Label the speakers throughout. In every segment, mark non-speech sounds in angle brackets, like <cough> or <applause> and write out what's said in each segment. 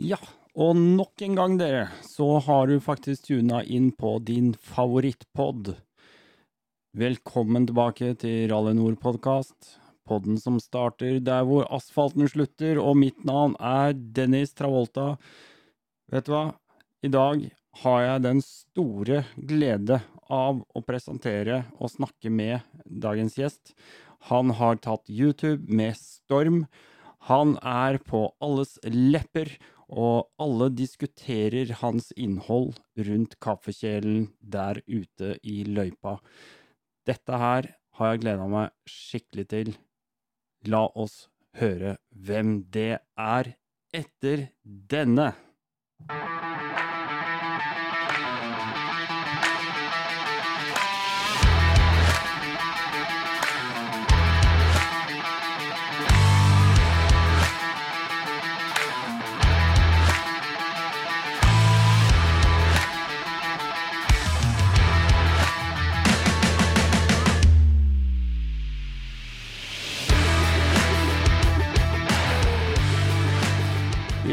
Speaker 1: Ja, og nok en gang, dere, så har du faktisk tuna inn på din favorittpod. Velkommen tilbake til Rally Nord-podkast. Podden som starter der hvor asfalten slutter, og mitt navn er Dennis Travolta. Vet du hva? I dag har jeg den store glede av å presentere og snakke med dagens gjest. Han har tatt YouTube med storm. Han er på alles lepper, og alle diskuterer hans innhold rundt kaffekjelen der ute i løypa. Dette her har jeg gleda meg skikkelig til. La oss høre hvem det er etter denne.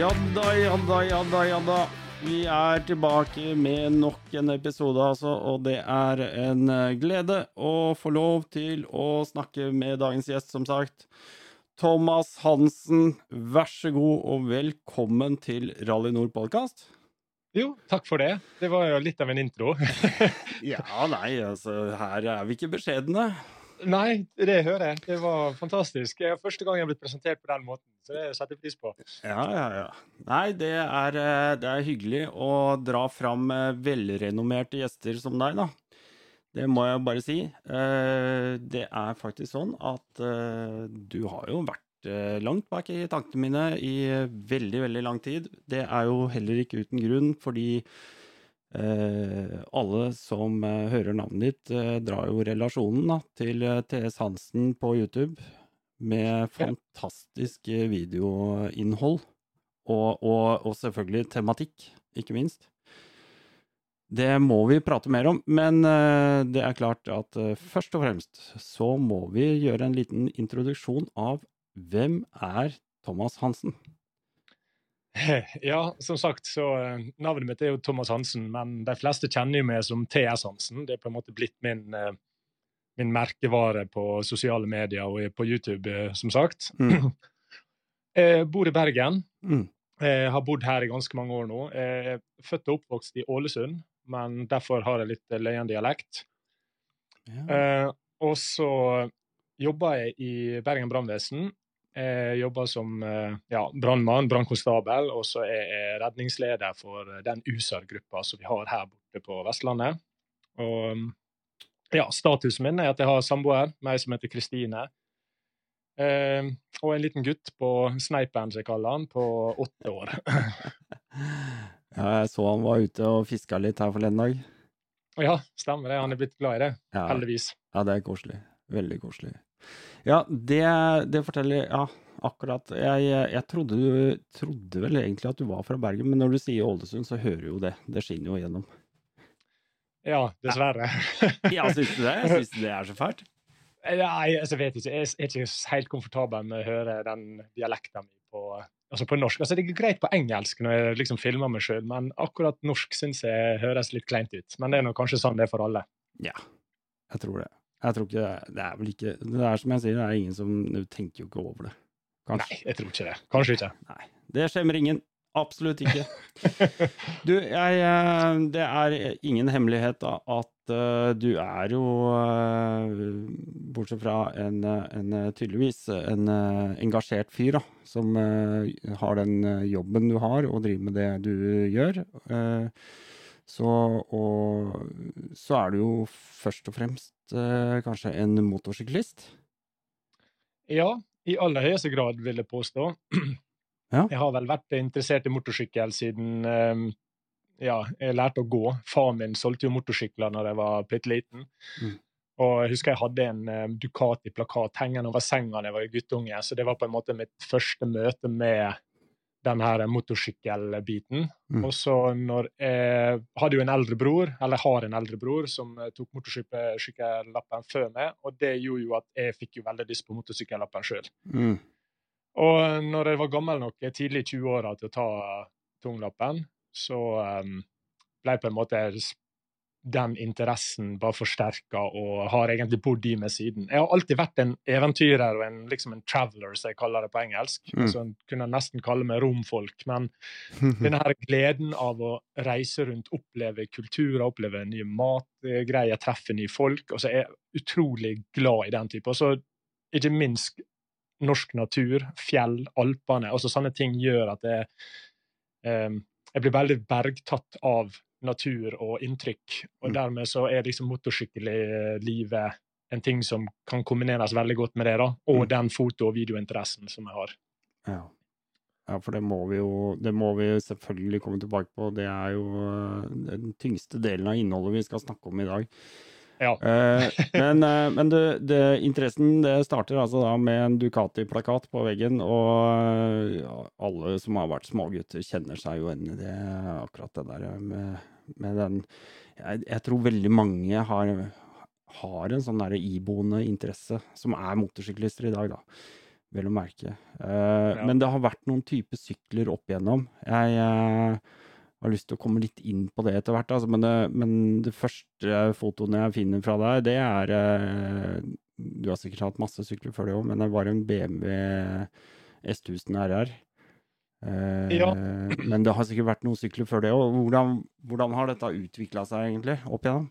Speaker 1: Ja da, ja da, ja da, ja da. Vi er tilbake med nok en episode, altså, og det er en eh, glede å få lov til å snakke med dagens gjest, som sagt. Thomas Hansen, vær så god og velkommen til Rally Nord podkast.
Speaker 2: Jo, takk for det. Det var jo litt av en intro. <laughs>
Speaker 1: Ja, nei, altså, her er vi ikke beskjedne.
Speaker 2: Nei, det hører jeg. Det var fantastisk. Det er første gang jeg har blitt presentert på den måten, så det setter jeg pris på.
Speaker 1: Ja, ja, ja. Nei, det er, eh, det er hyggelig å dra fram eh, velrenommerte gjester som deg, da. Det må jeg bare si. Eh, Det er faktisk sånn at du har jo vært langt bak i tankene mine i veldig, veldig lang tid. Det er jo heller ikke uten grunn, fordi alle som eh, hører navnet ditt, eh, drar jo relasjonen da, til eh, TS Hansen på YouTube med fantastisk eh, videoinnhold. Og, og, og selvfølgelig tematikk, ikke minst. Det må vi prate mer om, men eh, det er klart at eh, først og fremst så må vi gjøre en liten introduksjon av hvem er Thomas Hansen? <laughs>
Speaker 2: Ja, som sagt, så eh, navnet mitt er jo Thomas Hansen, men de fleste kjenner jo meg som TS Hansen. Det er på en måte blitt min, eh, min merkevare på sosiale medier og på YouTube, eh, som sagt.
Speaker 1: Mm.
Speaker 2: Jeg <clears throat> bor i Bergen.
Speaker 1: Mm.
Speaker 2: Jeg har bodd her i ganske mange år nå. Jeg er født og oppvokst i Ålesund, men derfor har jeg litt løyen dialekt.
Speaker 1: Ja.
Speaker 2: Eh, og så jobber jeg i Bergen brannvesen. Jeg jobber som eh, ja, brannmann, brannkonstabel, og så er jeg redningsleder for den USAR-gruppa som vi har her borte på Vestlandet. Og ja, statusen min er at jeg har samboer, meg som heter Kristine. Eh, og en liten gutt på Sneipen, som jeg kaller han, på åtte år. <laughs>
Speaker 1: ja, jeg så han var ute og fiska litt her forleden dag.
Speaker 2: ja, stemmer det. Han er blitt glad i det,
Speaker 1: Ja,
Speaker 2: heldigvis.
Speaker 1: ja det er koselig. Veldig koselig. Ja, det, det forteller Ja, akkurat. Jeg, jeg trodde du trodde vel egentlig at du var fra Bergen, men når du sier Ålesund, så hører jo det. Det skinner jo igjennom.
Speaker 2: Ja, dessverre. <laughs>
Speaker 1: Ja, syns du det? Syns du det er så fælt?
Speaker 2: Nei, altså, jeg vet ikke. Jeg er ikke helt komfortabel med å høre den dialekten min på, altså på norsk. Altså, det er greit på engelsk når jeg liksom filmer meg sjøl, men akkurat norsk syns jeg høres litt kleint ut. Men det er nå kanskje sånn det er for alle.
Speaker 1: Ja, jeg tror det. Jeg tror ikke det, er vel ikke Det er som jeg sier, det er ingen som tenker jo ikke over det.
Speaker 2: Nei, jeg tror ikke det. Kanskje ikke.
Speaker 1: Nei. Det skjemmer ingen. Absolutt ikke. <laughs> Du, jeg eh, Det er ingen hemmelighet da, at eh, du er jo, eh, bortsett fra en, en tydeligvis en engasjert fyr, da, som har den jobben du har og driver med det du gjør. eh, så, og så er du jo først og fremst eh, kanskje en motorsyklist.
Speaker 2: Ja, i aller høyeste grad, vil jeg påstå.
Speaker 1: Ja.
Speaker 2: Jeg har vel vært interessert i motorsykkel siden eh, ja, jeg lærte å gå. Faren min solgte jo motorsykler når jeg var bitte liten.
Speaker 1: Mm.
Speaker 2: Og jeg husker jeg hadde en eh, Ducati-plakat hengende over senga da jeg var guttunge, så det var på en måte mitt første møte med den her motorsykkelbiten.
Speaker 1: Mm.
Speaker 2: Og så når jeg hadde jo en eldre bror, eller har en eldre bror, som eh, tok motorsykkellappen før meg, og det gjorde jo at jeg fikk jo veldig lyst på motorsykkellappen sjøl.
Speaker 1: Mm.
Speaker 2: Og når jeg var gammel nok, tidlig i 20-åra, til å ta tunglappen, så um, ble på en måte den interessen bare forsterka og har egentlig bodd i meg siden. Jeg har alltid vært en eventyrer og en, liksom en traveler, som jeg kaller det på engelsk. Mm. Altså, kunne nesten kalle meg romfolk. Men <laughs> denne her gleden av å reise rundt, oppleve kulturer, oppleve nye matgreier, treffe nye folk. Og så er jeg utrolig glad i den type. Og så ikke minst norsk natur, fjell, Alpene. altså Sånne ting gjør at jeg, eh, jeg blir veldig bergtatt av natur og inntrykk. Og mm. dermed så er liksom motorsykkellivet en ting som kan kombineres veldig godt med det, da, og mm. den foto- og videointeressen som jeg har.
Speaker 1: Ja. ja. for det må vi jo det må vi selvfølgelig komme tilbake på. Det er jo eh, den tyngste delen av innholdet vi skal snakke om i dag.
Speaker 2: Ja.
Speaker 1: eh, <laughs> men, eh, men det, det, interessen det starter altså da med en Ducati-plakat på veggen, og alle som har vært smågutter, kjenner seg jo igjen i det, akkurat det der med, med den jeg, jeg, tror veldig mange har, har en sånn der iboende interesse, som er motorsyklister i dag, da. Vel å merke. Uh, ja. Men det har vært noen typer sykler opp igjennom. Jeg uh, har lyst til å komme litt inn på det etter hvert. Altså, men, det, men, det, første fotoene jeg finner fra deg, det er uh, Du har sikkert hatt masse sykler før det òg, men det var en BMW S1000 RR. Eh, ja. Men det har sikkert vært noen sykler før det òg. Hvordan, hvordan, har dette utvikla seg egentlig opp igjennom?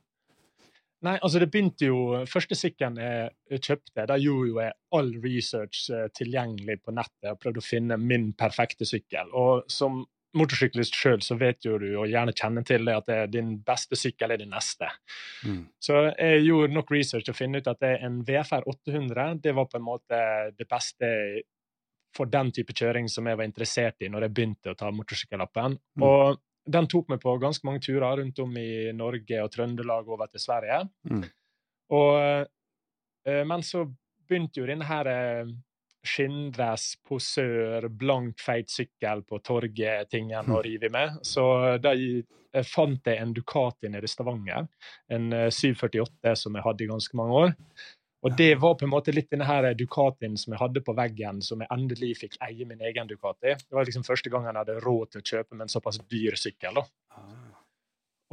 Speaker 2: Nei, altså det begynte jo Første sykkelen jeg kjøpte, da gjorde jo jeg all research eh, tilgjengelig på nettet og prøvde å finne min perfekte sykkel. Og som motorsyklist sjøl, så vet jo du, og gjerne kjenner til det, at det din beste sykkel er din neste. Mm. Så jeg gjorde nok research til å finne ut at det en VFR 800 det var på en måte det beste for den type kjøring som jeg var interessert i når jeg begynte å ta motorsykkellappen. Mm. Og den tok meg på ganske mange turer rundt om i Norge og Trøndelag over til Sverige. Mm. Og, eh, men så begynte jo denne her eh, skinndress, posør, blank, feit sykkel på torget-tingen å hm. rive med. Så da fant jeg en Ducati nede i Stavanger, en 748 eh, som jeg hadde i ganske mange år. Og det var på en måte litt denne her Ducatien som jeg hadde på veggen, som jeg endelig fikk eie min egen Ducati. Det var liksom første gang jeg hadde råd til å kjøpe med en såpass dyr sykkel. da. Ah.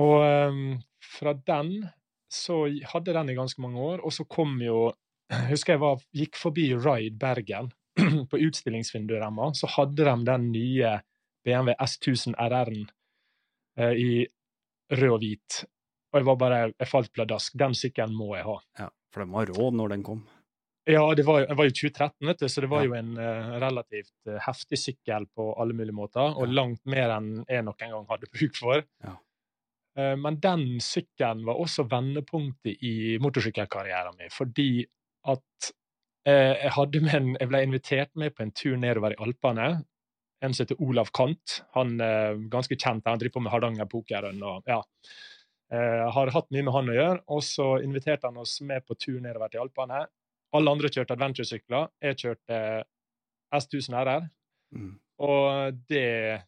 Speaker 2: Og um, fra den så hadde den i ganske mange år, og så kom jo jeg <clears throat> husker jeg var, gikk forbi Ride Bergen. <clears throat> På utstillingsvinduet deres så hadde de den nye BMW S1000 RR-en eh, i rød og hvit. Og jeg var bare, jeg falt pladask. Den sykkelen må jeg ha.
Speaker 1: Ja, For den var rå når den kom?
Speaker 2: Ja, det var, det var jo 2013, vet du, så det var ja. jo en uh, relativt uh, heftig sykkel på alle mulige måter. Og ja. langt mer enn jeg noen gang hadde bruk for. Ja. Uh, men den sykkelen var også vendepunktet i motorsykkelkarrieren min, fordi at uh, jeg, hadde med en, jeg ble invitert med på en tur nedover i Alpene. En som heter Olav Kant. Han er eh, ganske kjent. Han driver på med Hardangerpokeren. og ja. Eh, har hatt mye med han å gjøre. Og så inviterte han oss med på tur nedover til Alpene. Alle andre kjørte adventuresykler. Jeg kjørte S1000 RR. Mm. Og det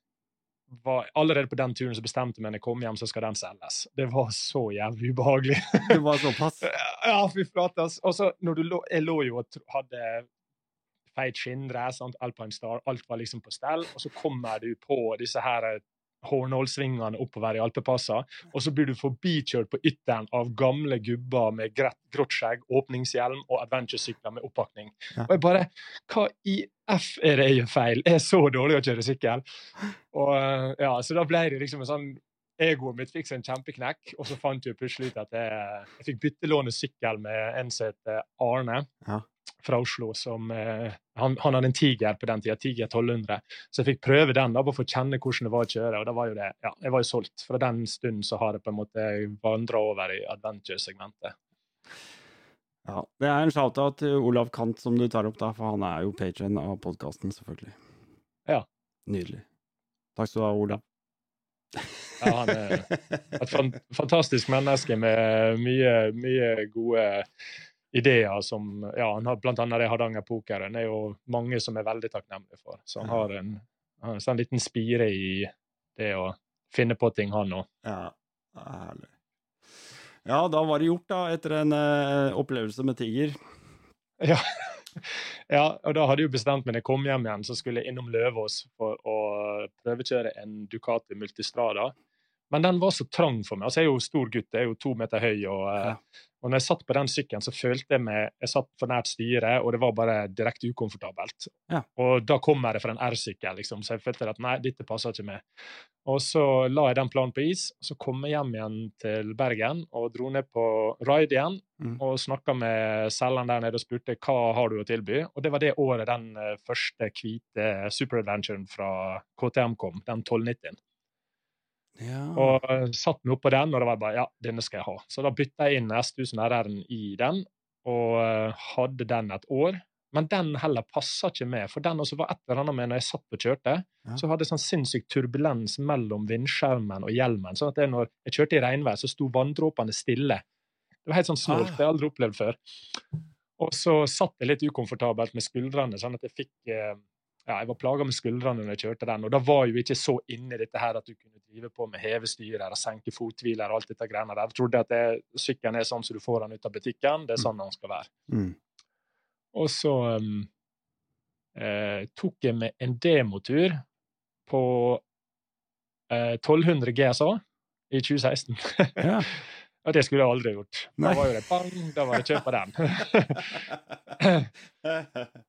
Speaker 2: var, allerede på den turen så bestemte meg når jeg kom hjem, så skal den selges. Det var så jævlig ubehagelig.
Speaker 1: det var såpass? <laughs>
Speaker 2: ja, fy flate. Og så når du lå, Jeg lå jo og hadde feit skinndress, Alpine Star, alt var liksom på stell, og så kommer du på disse her Hornålsvingene oppover i alpepassa, og så blir du forbikjørt på ytteren av gamle gubber med grått skjegg, åpningshjelm og adventuresykler med oppakning. Og jeg bare Hva i F er det jeg gjør feil? Jeg er så dårlig å kjøre sykkel. <laughs> Og eh, ja, Så da ble det liksom en sånn Egoet mitt fikk seg en kjempeknekk, og så fant jeg plutselig ut at jeg, jeg fikk byttelåne sykkel med en som heter Arne. Ja fra Oslo som eh, han, han, hadde en Tiger på den tida, Tiger 1200. Så jeg fikk prøve den da, bare for å kjenne hvordan det var å kjøre. og da var jo det, ja, Jeg var jo solgt. Fra den stunden så har jeg på en måte vandra over i adventure-segmentet.
Speaker 1: Ja, Det er en shout-out til Olav Kant som du tar opp, da, for han er jo patron av podkasten, selvfølgelig.
Speaker 2: Ja.
Speaker 1: Nydelig. Takk skal du ha, Olav.
Speaker 2: Ja, han er et fantastisk menneske med mye, mye gode ideer som ja, han har Blant annet det Hardangerpokeren er jo mange som er veldig takknemlige for. Så han har en, han har en liten spire i det å finne på ting, han òg.
Speaker 1: Ja, herlig. Ja, da var det gjort, da, etter en uh, opplevelse med tiger.
Speaker 2: Ja. <laughs> ja, og da hadde jeg jo bestemt meg jeg kom hjem igjen, så skulle jeg innom Løvås for å prøvekjøre en Ducati Multistrada. Men den var så trang for meg. Altså, jeg er jo stor gutt, jeg er jo to meter høy. Og, eh,
Speaker 1: Ja.
Speaker 2: og når jeg satt på den sykkelen, så følte jeg meg Jeg satt for nært styret, og det var bare direkte ukomfortabelt.
Speaker 1: Ja.
Speaker 2: Og da kommer det fra en R-sykkel, liksom, så jeg følte at nei, dette passer ikke meg. Og så la jeg den planen på is. Så kom jeg hjem igjen til Bergen og dro ned på ride igjen.
Speaker 1: Mm.
Speaker 2: Og snakka med selgeren der nede og spurte hva har du å tilby. Og det var det året den eh, første hvite superadventuren fra KTM kom, den 1290-en.
Speaker 1: Ja.
Speaker 2: Og satte satt meg på den, og det var bare ja, denne skal jeg ha. Så da bytta jeg inn S1000 RR-en i den, og eh, hadde den et år. Men den heller passa ikke med, for den også var et eller annet med når jeg satt og kjørte,
Speaker 1: Ja.
Speaker 2: så hadde jeg sånn sinnssyk turbulens mellom vindskjermen og hjelmen. sånn at jeg, når jeg kjørte i regnvær, så sto vanndråpene stille. Det var helt sånn snålt.
Speaker 1: Ah.
Speaker 2: Det har jeg aldri opplevd før. Og så satt jeg litt ukomfortabelt med skuldrene, sånn at jeg fikk eh, ja, jeg var plaga med skuldrene når jeg kjørte den, og da var jeg jo ikke så inne i dette her at du kunne drive på med hevestyrer og senke fothviler og alt dette greiene der. Jeg trodde at det- sykkelen er sånn som du får den ut av butikken, det er sånn den skal være.
Speaker 1: Mm.
Speaker 2: Og så um, eh, tok jeg med en demotur på eh, 1200 GSA i 2016.
Speaker 1: Ja. <laughs>
Speaker 2: Og det skulle jeg aldri gjort.
Speaker 1: Nei.
Speaker 2: Da var jo det bang, da var det kjøp av den. <laughs> <laughs>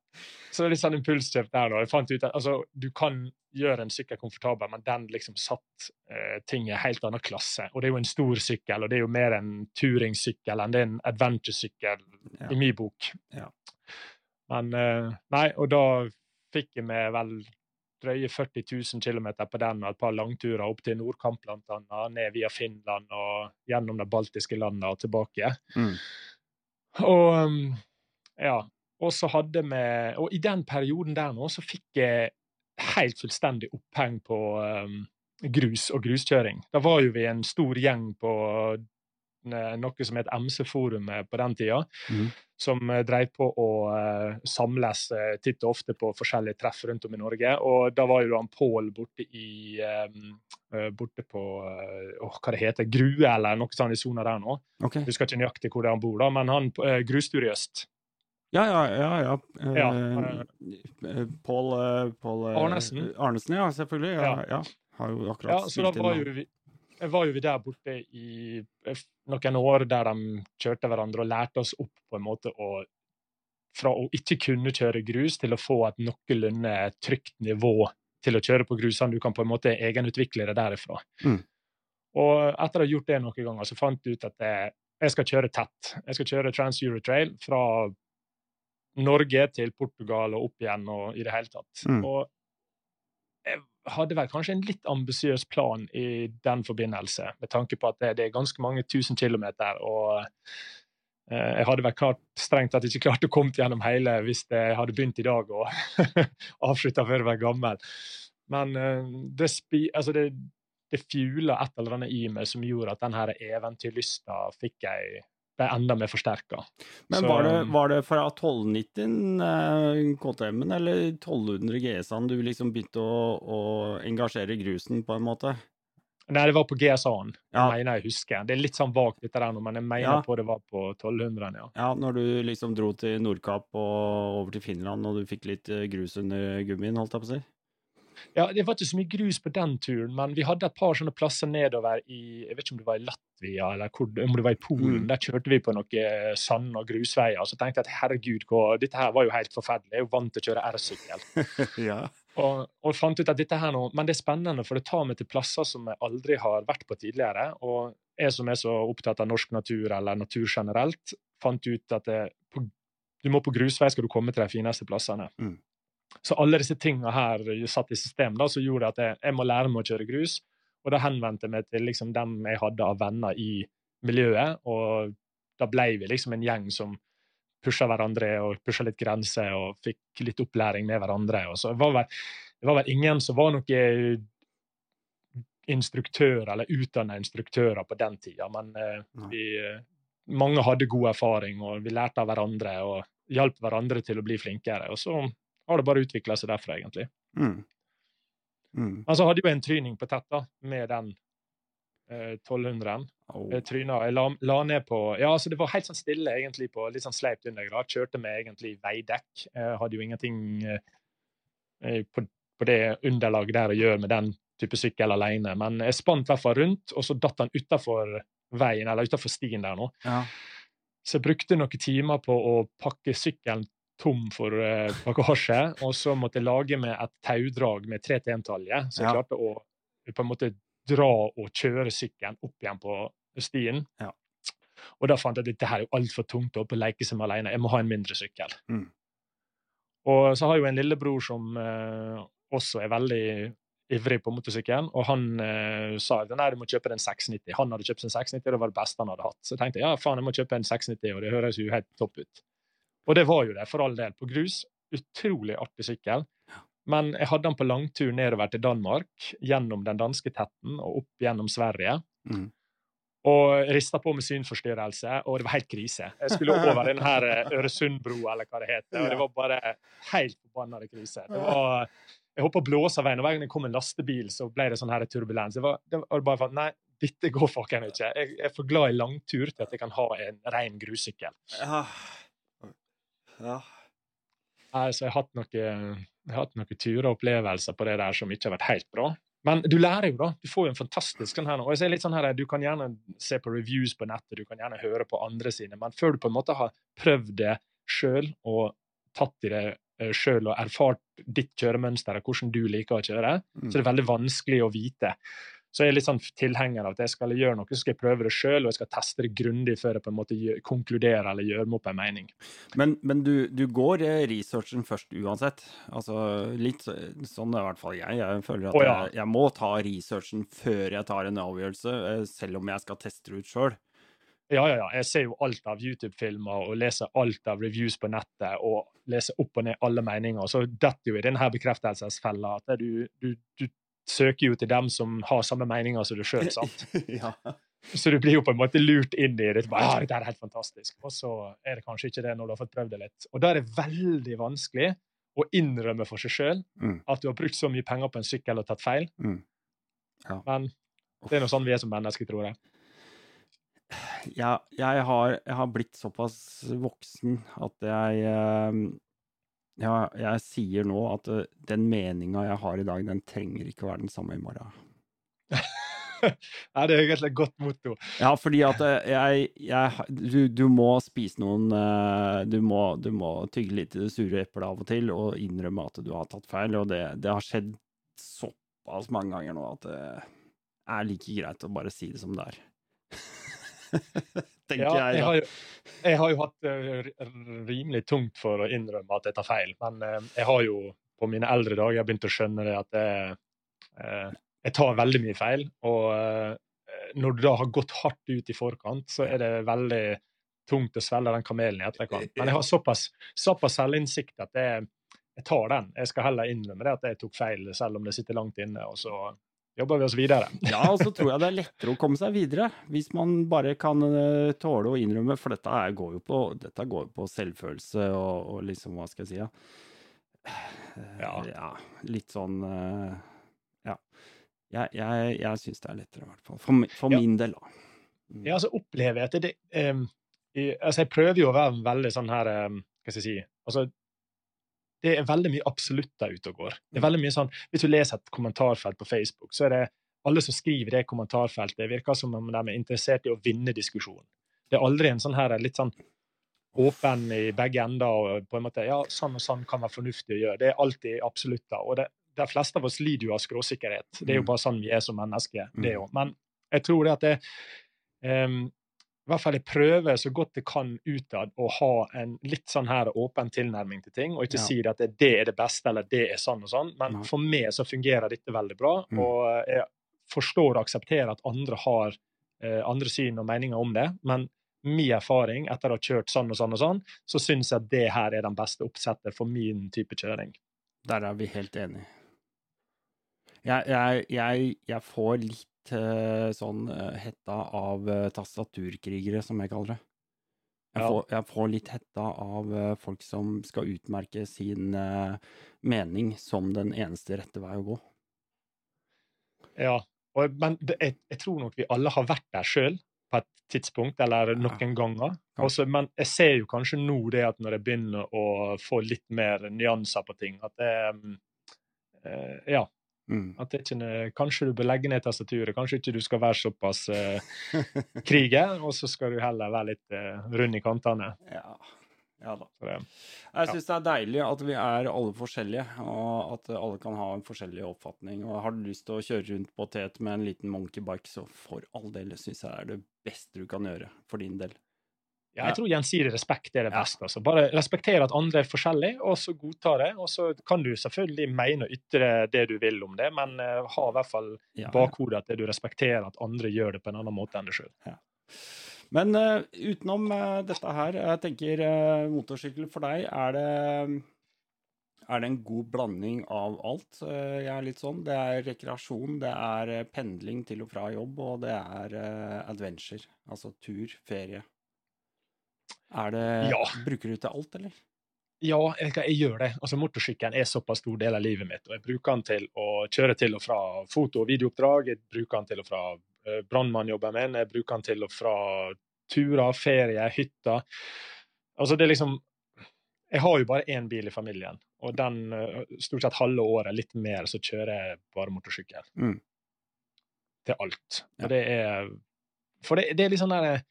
Speaker 2: Så det er litt sånn impulskjøp der da. Jeg fant ut at altså, Du kan gjøre en sykkel komfortabel, men den liksom satt uh, ting i en helt annen klasse. Og det er jo en stor sykkel, og det er jo mer en turingsykkel enn det er en adventure-sykkel
Speaker 1: Ja.
Speaker 2: i min bok.
Speaker 1: Ja.
Speaker 2: Men uh, Nei, og da fikk jeg med vel drøye 40 000 km på den og et par langturer opp til Nordkamp, bl.a., ned via Finland og gjennom de baltiske landene og tilbake.
Speaker 1: Mm.
Speaker 2: Og um, ja. Og så hadde vi Og i den perioden der nå, så fikk jeg helt fullstendig oppheng på um, grus og gruskjøring. Da var jo vi en stor gjeng på eh, noe som het MC-forumet på den tida,
Speaker 1: mm.
Speaker 2: som drev dreiv på å eh, samles eh, titt og ofte på forskjellige treff rundt om i Norge. Og da var jo han Pål borte i um, eh, Borte på eh, åh, hva det heter, Grue, eller noe sånt i sona der nå. Okay. Husker ikke nøyaktig hvor han bor, da, men han øst.
Speaker 1: Ja, ja, ja. ja. Eh,
Speaker 2: Ja,
Speaker 1: eh, Pål eh, eh,
Speaker 2: Arnesen.
Speaker 1: Arnesen, ja, selvfølgelig. Ja,
Speaker 2: Ja.
Speaker 1: ja. Har jo akkurat
Speaker 2: Ja, så da var jo vi, var jo vi der borte i noen år der de kjørte hverandre og lærte oss opp på en måte å fra å ikke kunne kjøre grus til å få et noenlunde trygt nivå til å kjøre på grusene. Du kan på en måte egenutvikle det derifra.
Speaker 1: Mm.
Speaker 2: Og etter å ha gjort det noen ganger, så fant jeg ut at jeg, jeg skal kjøre tett. Jeg skal kjøre Trans Euro Trail fra Norge til Portugal og opp igjen og i det hele tatt.
Speaker 1: Mm.
Speaker 2: Og jeg hadde vel kanskje en litt ambisiøs plan i den forbindelse, med tanke på at det, det er ganske mange tusen kilometer, og eh, jeg hadde vel klart, strengt tatt ikke klart å komme gjennom hele hvis jeg hadde begynt i dag og <laughs> avslutta før jeg var gammel. Men eh, det, spi, altså det, det et eller annet i meg som gjorde at den her eventyrlysta fikk jeg ble enda mer forsterka.
Speaker 1: Men
Speaker 2: Så-
Speaker 1: var det, var det fra 1290 eh, KTM-en eller 1200 GS-en du liksom begynte å, å engasjere grusen, på en måte?
Speaker 2: Nei, det var på GSA-en,
Speaker 1: Ja.
Speaker 2: mener jeg husker. Det er litt sånn vagt, dette der nå, men jeg mener
Speaker 1: Ja.
Speaker 2: på det var på 1200-en, ja.
Speaker 1: Ja, når du liksom dro til Nordkapp og over til Finland, og du fikk litt eh, grus under gummien, holdt jeg på å si?
Speaker 2: Ja, Det var ikke så mye grus på den turen, men vi hadde et par sånne plasser nedover i jeg vet ikke om det var i Latvia eller hvor, om det var i Polen.
Speaker 1: Mm.
Speaker 2: Der kjørte vi på noen sand- og grusveier. Så tenkte jeg at herregud, hva, dette her var jo helt forferdelig. Jeg er jo vant til å kjøre R-sykkel. <laughs>
Speaker 1: ja.
Speaker 2: Og, og fant ut at dette her nå, Men det er spennende, for det tar meg til plasser som jeg aldri har vært på tidligere. Og jeg som er så opptatt av norsk natur, eller natur generelt, fant ut at det, på, du må på grusvei skal du komme til de fineste plassene.
Speaker 1: Mm.
Speaker 2: Så alle disse tingene her satt i system, da, så gjorde at jeg, jeg må lære meg å kjøre grus. Og da henvendte jeg meg til liksom, dem jeg hadde av venner i miljøet, og da ble vi liksom en gjeng som pusha hverandre og pusha litt grenser og fikk litt opplæring med hverandre. Og så det var vel, det var vel ingen som var noen instruktører eller utdanna instruktører på den tida, men eh, vi, eh, mange hadde god erfaring, og vi lærte av hverandre og hjalp hverandre til å bli flinkere. Og så har det bare utvikla seg derfra, egentlig.
Speaker 1: Mm. Mm.
Speaker 2: Men så hadde jo en tryning på tett da, med den eh, 1200-en.
Speaker 1: Oh.
Speaker 2: Jeg tryna. Jeg la, la ned på Ja, altså det var helt sånn stille egentlig på litt sånn sleipt undergrad. Kjørte med egentlig veidekk. Jeg hadde jo ingenting eh, på, på det underlaget der å gjøre med den type sykkel alene. Men jeg spant i hvert fall rundt, og så datt han utafor veien, eller utafor stien der nå.
Speaker 1: Ja.
Speaker 2: Så jeg brukte noen timer på å pakke sykkelen tom for uh, bagasje, og så måtte jeg lage med et taudrag med 3T1-talje, så jeg
Speaker 1: Ja.
Speaker 2: klarte å på en måte dra og kjøre sykkelen opp igjen på stien.
Speaker 1: Ja.
Speaker 2: Og da fant jeg at dette her er jo altfor tungt å leke seg med alene. Jeg må ha en mindre sykkel.
Speaker 1: Mm.
Speaker 2: Og så har jeg jo en lillebror som uh, også er veldig ivrig på motorsykkelen, og han uh, sa at nei, du må kjøpe en 690. Han hadde kjøpt en 690, og det var det beste han hadde hatt. Så jeg tenkte ja, faen, jeg må kjøpe en 690, og det høres jo helt topp ut. Og det var jo det, for all del. På grus. Utrolig artig sykkel. Men jeg hadde den på langtur nedover til Danmark, gjennom den danske tetten og opp gjennom Sverige.
Speaker 1: Mm.
Speaker 2: Og rista på med synforstyrrelse, og det var helt krise. Jeg skulle over den her eh, Øresundbroa, eller hva det heter, og det var bare helt forbanna krise. Det var, jeg holdt på å blåse av veien, og hver gang det kom en lastebil, så ble det sånn her turbulens. Det var, det var bare for, Nei, dette går fucken ikke. Jeg er for glad i langtur til at jeg kan ha en ren grussykkel.
Speaker 1: Ja. Ja.
Speaker 2: Så jeg har hatt noen, noen turer og opplevelser på det der som ikke har vært helt bra. Men du lærer jo, da. Du får jo en fantastisk sånn her nå. Og jeg ser litt sånn her, Du kan gjerne se på reviews på nettet, du kan gjerne høre på andre sine, men før du på en måte har prøvd det sjøl og tatt i det sjøl og erfart ditt kjøremønster og hvordan du liker å kjøre,
Speaker 1: Mm.
Speaker 2: så det er veldig vanskelig å vite. Så jeg er litt sånn tilhenger av at jeg skal gjøre noe, så skal jeg prøve det sjøl, og jeg skal teste det grundig før jeg på en måte gjør, konkluderer eller gjør meg opp en mening.
Speaker 1: Men, men du, du går eh, researchen først uansett. Altså litt sånn er i hvert fall jeg. Jeg føler at
Speaker 2: oh, ja.
Speaker 1: jeg, jeg må ta researchen før jeg tar en avgjørelse, eh, selv om jeg skal teste det ut sjøl.
Speaker 2: Ja, ja, ja. Jeg ser jo alt av YouTube-filmer og leser alt av reviews på nettet og leser opp og ned alle meninger. Så detter jo i denne bekreftelsesfella at du, du, du søker jo til dem som har samme meninger som du sjøl, <laughs> sant.
Speaker 1: ja.
Speaker 2: Så du blir jo på en måte lurt inn i det. Bare, ja, dette er helt fantastisk. Og så er det kanskje ikke det når du har fått prøvd det litt. Og da er det veldig vanskelig å innrømme for seg sjøl
Speaker 1: Mm.
Speaker 2: at du har brukt så mye penger på en sykkel og tatt feil.
Speaker 1: Mm. Ja.
Speaker 2: Men det er nå sånn vi er som mennesker, tror jeg.
Speaker 1: jeg, jeg, har, jeg har blitt såpass voksen at jeg eh, ja, jeg sier nå at uh, den meninga jeg har i dag, den trenger ikke å være den samme i morgen. <laughs>
Speaker 2: Nei, det er egentlig et godt motto.
Speaker 1: Ja, fordi at eh, jeg, jeg du, du må spise noen eh, du må, du må tygge litt i det sure eplet av og til og innrømme at du har tatt feil, og det, det har skjedd såpass mange ganger nå at det er like greit å bare si det som det er. <laughs> <laughs> Tenker
Speaker 2: Ja,
Speaker 1: jeg,
Speaker 2: jeg, har jo, jeg har jo hatt det rimelig tungt for å innrømme at jeg tar feil, men eh, jeg har jo på mine eldre dager begynt å skjønne det at jeg, eh, jeg tar veldig mye feil. Og når du da har gått hardt ut i forkant, så er det veldig tungt å svelge den kamelen i etterkant. Men jeg har såpass, såpass selvinnsikt at jeg, jeg tar den. Jeg skal heller innrømme det at jeg tok feil, selv om det sitter langt inne. og så jobber vi oss videre.
Speaker 1: Ja, og så tror jeg det er lettere å komme seg videre, hvis man bare kan eh, tåle å innrømme, for dette går jo på, går på selvfølelse og, og liksom, hva skal jeg si, ja. ja.
Speaker 2: Ja.
Speaker 1: litt sånn eh, Ja. Jeg, jeg, jeg syns det er lettere, i hvert fall. For, for
Speaker 2: Ja.
Speaker 1: min del, da. Mm.
Speaker 2: Ja, altså opplever jeg at det, em, i, altså Jeg prøver jo å være veldig sånn her um, Hva skal jeg si altså, Det er veldig mye absolutt der ute og går. Det er veldig mye sånn, Hvis du leser et kommentarfelt på Facebook, så er det alle som skriver det kommentarfeltet, virker som om de er interessert i å vinne diskusjonen. Det er aldri en sånn her litt sånn åpen i begge ender og på en måte Ja, sånn og sånn kan være fornuftig å gjøre. Det er alltid absolutter. Og det, de fleste av oss lider jo av skråsikkerhet. Det er jo
Speaker 1: Mm.
Speaker 2: bare sånn vi er som mennesker. det òg. Men jeg tror det at det em, i hvert fall jeg prøver så godt jeg kan utad å ha en litt sånn her åpen tilnærming til ting, og ikke
Speaker 1: Ja.
Speaker 2: si at det, det er det beste eller det er sånn og sånn. Men
Speaker 1: Nei.
Speaker 2: for meg så fungerer dette veldig bra,
Speaker 1: Mm.
Speaker 2: og jeg forstår og aksepterer at andre har eh, andre syn og meninger om det. Men min erfaring etter å ha kjørt sånn og sånn og sånn, så syns jeg at det her er den beste oppsettet for min type kjøring.
Speaker 1: Der er vi helt enige. Jeg, jeg, jeg, jeg får litt sånn eh, hetta av eh, tastaturkrigere, som jeg kaller det. Jeg,
Speaker 2: Ja.
Speaker 1: får, jeg får litt hetta av eh, folk som skal utmerke sin eh, mening som den eneste rette vei å gå.
Speaker 2: Ja, Og, men det, jeg, jeg tror nok vi alle har vært der sjøl på et tidspunkt, eller noen ganger. Også, men jeg ser jo kanskje nå det at når jeg begynner å få litt mer nyanser på ting, at det mm, eh, Ja.
Speaker 1: Mm.
Speaker 2: At det ikke, kanskje du bør legge ned tastaturet. Kanskje ikke du skal være såpass uh, kriger, <laughs> og så skal du heller være litt uh, rund i kantene.
Speaker 1: Ja. ja da.
Speaker 2: Så det,
Speaker 1: Jeg
Speaker 2: Ja.
Speaker 1: det er deilig at vi er alle forskjellige, og at alle kan ha en forskjellig oppfatning. Og har du lyst til å kjøre rundt på tet med en liten monkeybike, så for all del syns jeg er det beste du kan gjøre for din del.
Speaker 2: Ja, jeg tror gjensidig respekt er det
Speaker 1: Ja.
Speaker 2: beste. Altså. Bare respektere at andre er forskjellige, og så godta det. Og så kan du selvfølgelig mene og ytre det du vil om det, men uh, ha i hvert fall
Speaker 1: Ja,
Speaker 2: i bakhodet at du respekterer at andre gjør det på en annen måte enn deg sjøl.
Speaker 1: Men uh, utenom uh, dette her, jeg tenker motorsykkel for deg, er det er det en god blanding av alt? Jeg er litt sånn. Det er rekreasjon, det er pendling til og fra jobb, og det er adventure. Altså tur, ferie. Det
Speaker 2: Ja.
Speaker 1: Bruker du til alt, eller?
Speaker 2: Ja, jeg, jeg gjør det. Altså, Motorsykkelen er såpass stor del av livet mitt. og Jeg bruker den til å kjøre til og fra foto- og videooppdrag. Jeg bruker den til og fra uh, brannmannjobben min. Jeg bruker den til og fra turer, ferie, hytter. Altså, det er liksom Jeg har jo bare én bil i familien, og den eh, stort sett halve året, litt mer, så kjører jeg bare motorsykkel.
Speaker 1: Mm.
Speaker 2: Til alt.
Speaker 1: Ja.
Speaker 2: Og det er For det, det er litt sånn der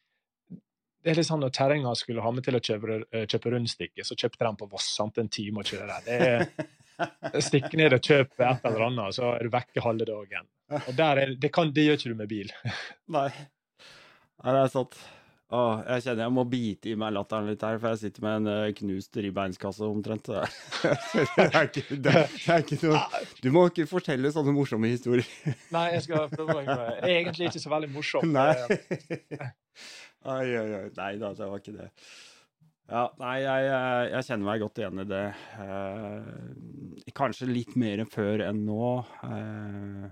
Speaker 2: det er litt sånn Når kjerringa skulle ha meg til å kjøpe, eh, kjøpe rundstykke, så kjøpte de på Voss. sant, En time å kjøre. Det er <laughs> Stikk ned og kjøp et eller annet, så er du vekke halve dagen. Og er, det, kan, det gjør ikke du med bil. <laughs>
Speaker 1: Nei. Nei, det er sant. Åh, jeg kjenner jeg må bite i meg latteren litt her, for jeg sitter med en eh, knust ribbeinskasse omtrent. <laughs> det er ikke, det er, ikke noe Du må ikke fortelle sånne morsomme historier.
Speaker 2: Nei, jeg skal prøve å det. Det er egentlig ikke så veldig morsomt.
Speaker 1: Nei. Oi, oi, oi. Nei da, det var ikke det. Ja, nei, jeg, jeg, jeg kjenner meg godt igjen i det. Eh, kanskje litt mer før enn nå. Eh,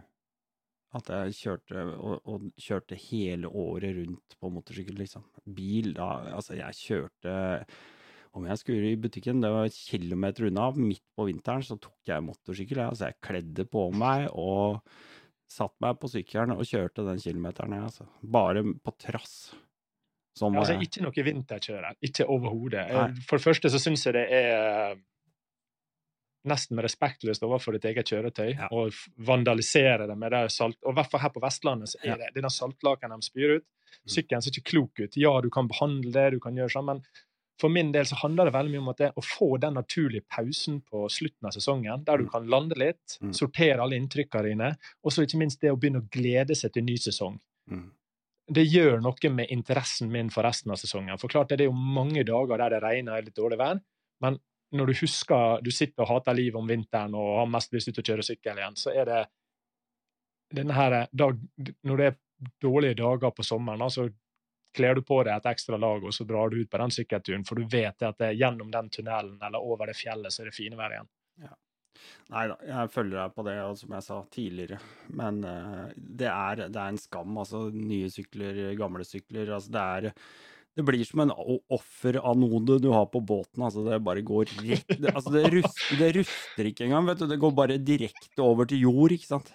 Speaker 1: at jeg kjørte og, og kjørte hele året rundt på motorsykkel, liksom. Bil, da Altså, jeg kjørte om jeg skulle i butikken, det var kilometer unna, midt på vinteren, så tok jeg motorsykkel. Altså, jeg kledde på meg og satt meg på sykkelen og kjørte den kilometeren, jeg, altså. Bare på trass. Sånn ja,
Speaker 2: Altså, ikke noe vinterkjører. Ikke overhodet. For det første så syns jeg det er nesten respektløst overfor ditt eget kjøretøy
Speaker 1: Ja.
Speaker 2: vandalisere det med det salt... Og i hvert fall her på Vestlandet så er det denne saltlaken de spyr ut.
Speaker 1: Mm.
Speaker 2: Sykkelen ser ikke klok ut. Ja, du kan behandle det, du kan gjøre sånn, men for min del så handler det veldig mye om at det å få den naturlige pausen på slutten av sesongen, der du
Speaker 1: Mm.
Speaker 2: kan lande litt,
Speaker 1: Mm.
Speaker 2: sortere alle inntrykkene dine, og så ikke minst det å begynne å glede seg til ny sesong
Speaker 1: Mm.
Speaker 2: Det gjør noe med interessen min for resten av sesongen. For klart, det er jo mange dager der det regner og litt dårlig vær, men når du husker du sitter og hater livet om vinteren og har mest lyst til å kjøre sykkel igjen, så er det denne her dag, Når det er dårlige dager på sommeren, så kler du på deg et ekstra lag, og så drar du ut på den sykkelturen, for du vet at det er gjennom den tunnelen eller over det fjellet så er det fine vær igjen.
Speaker 1: Nei da, jeg følger deg på det, og som jeg sa tidligere. Men uh, det, er, det er en skam, altså. Nye sykler, gamle sykler. Altså, det er Det blir som en o- offeranode du har på båten. Altså, det bare går rett det, Altså, det ruster, det ruster ikke engang, vet du. Det går bare direkte over til jord, ikke sant.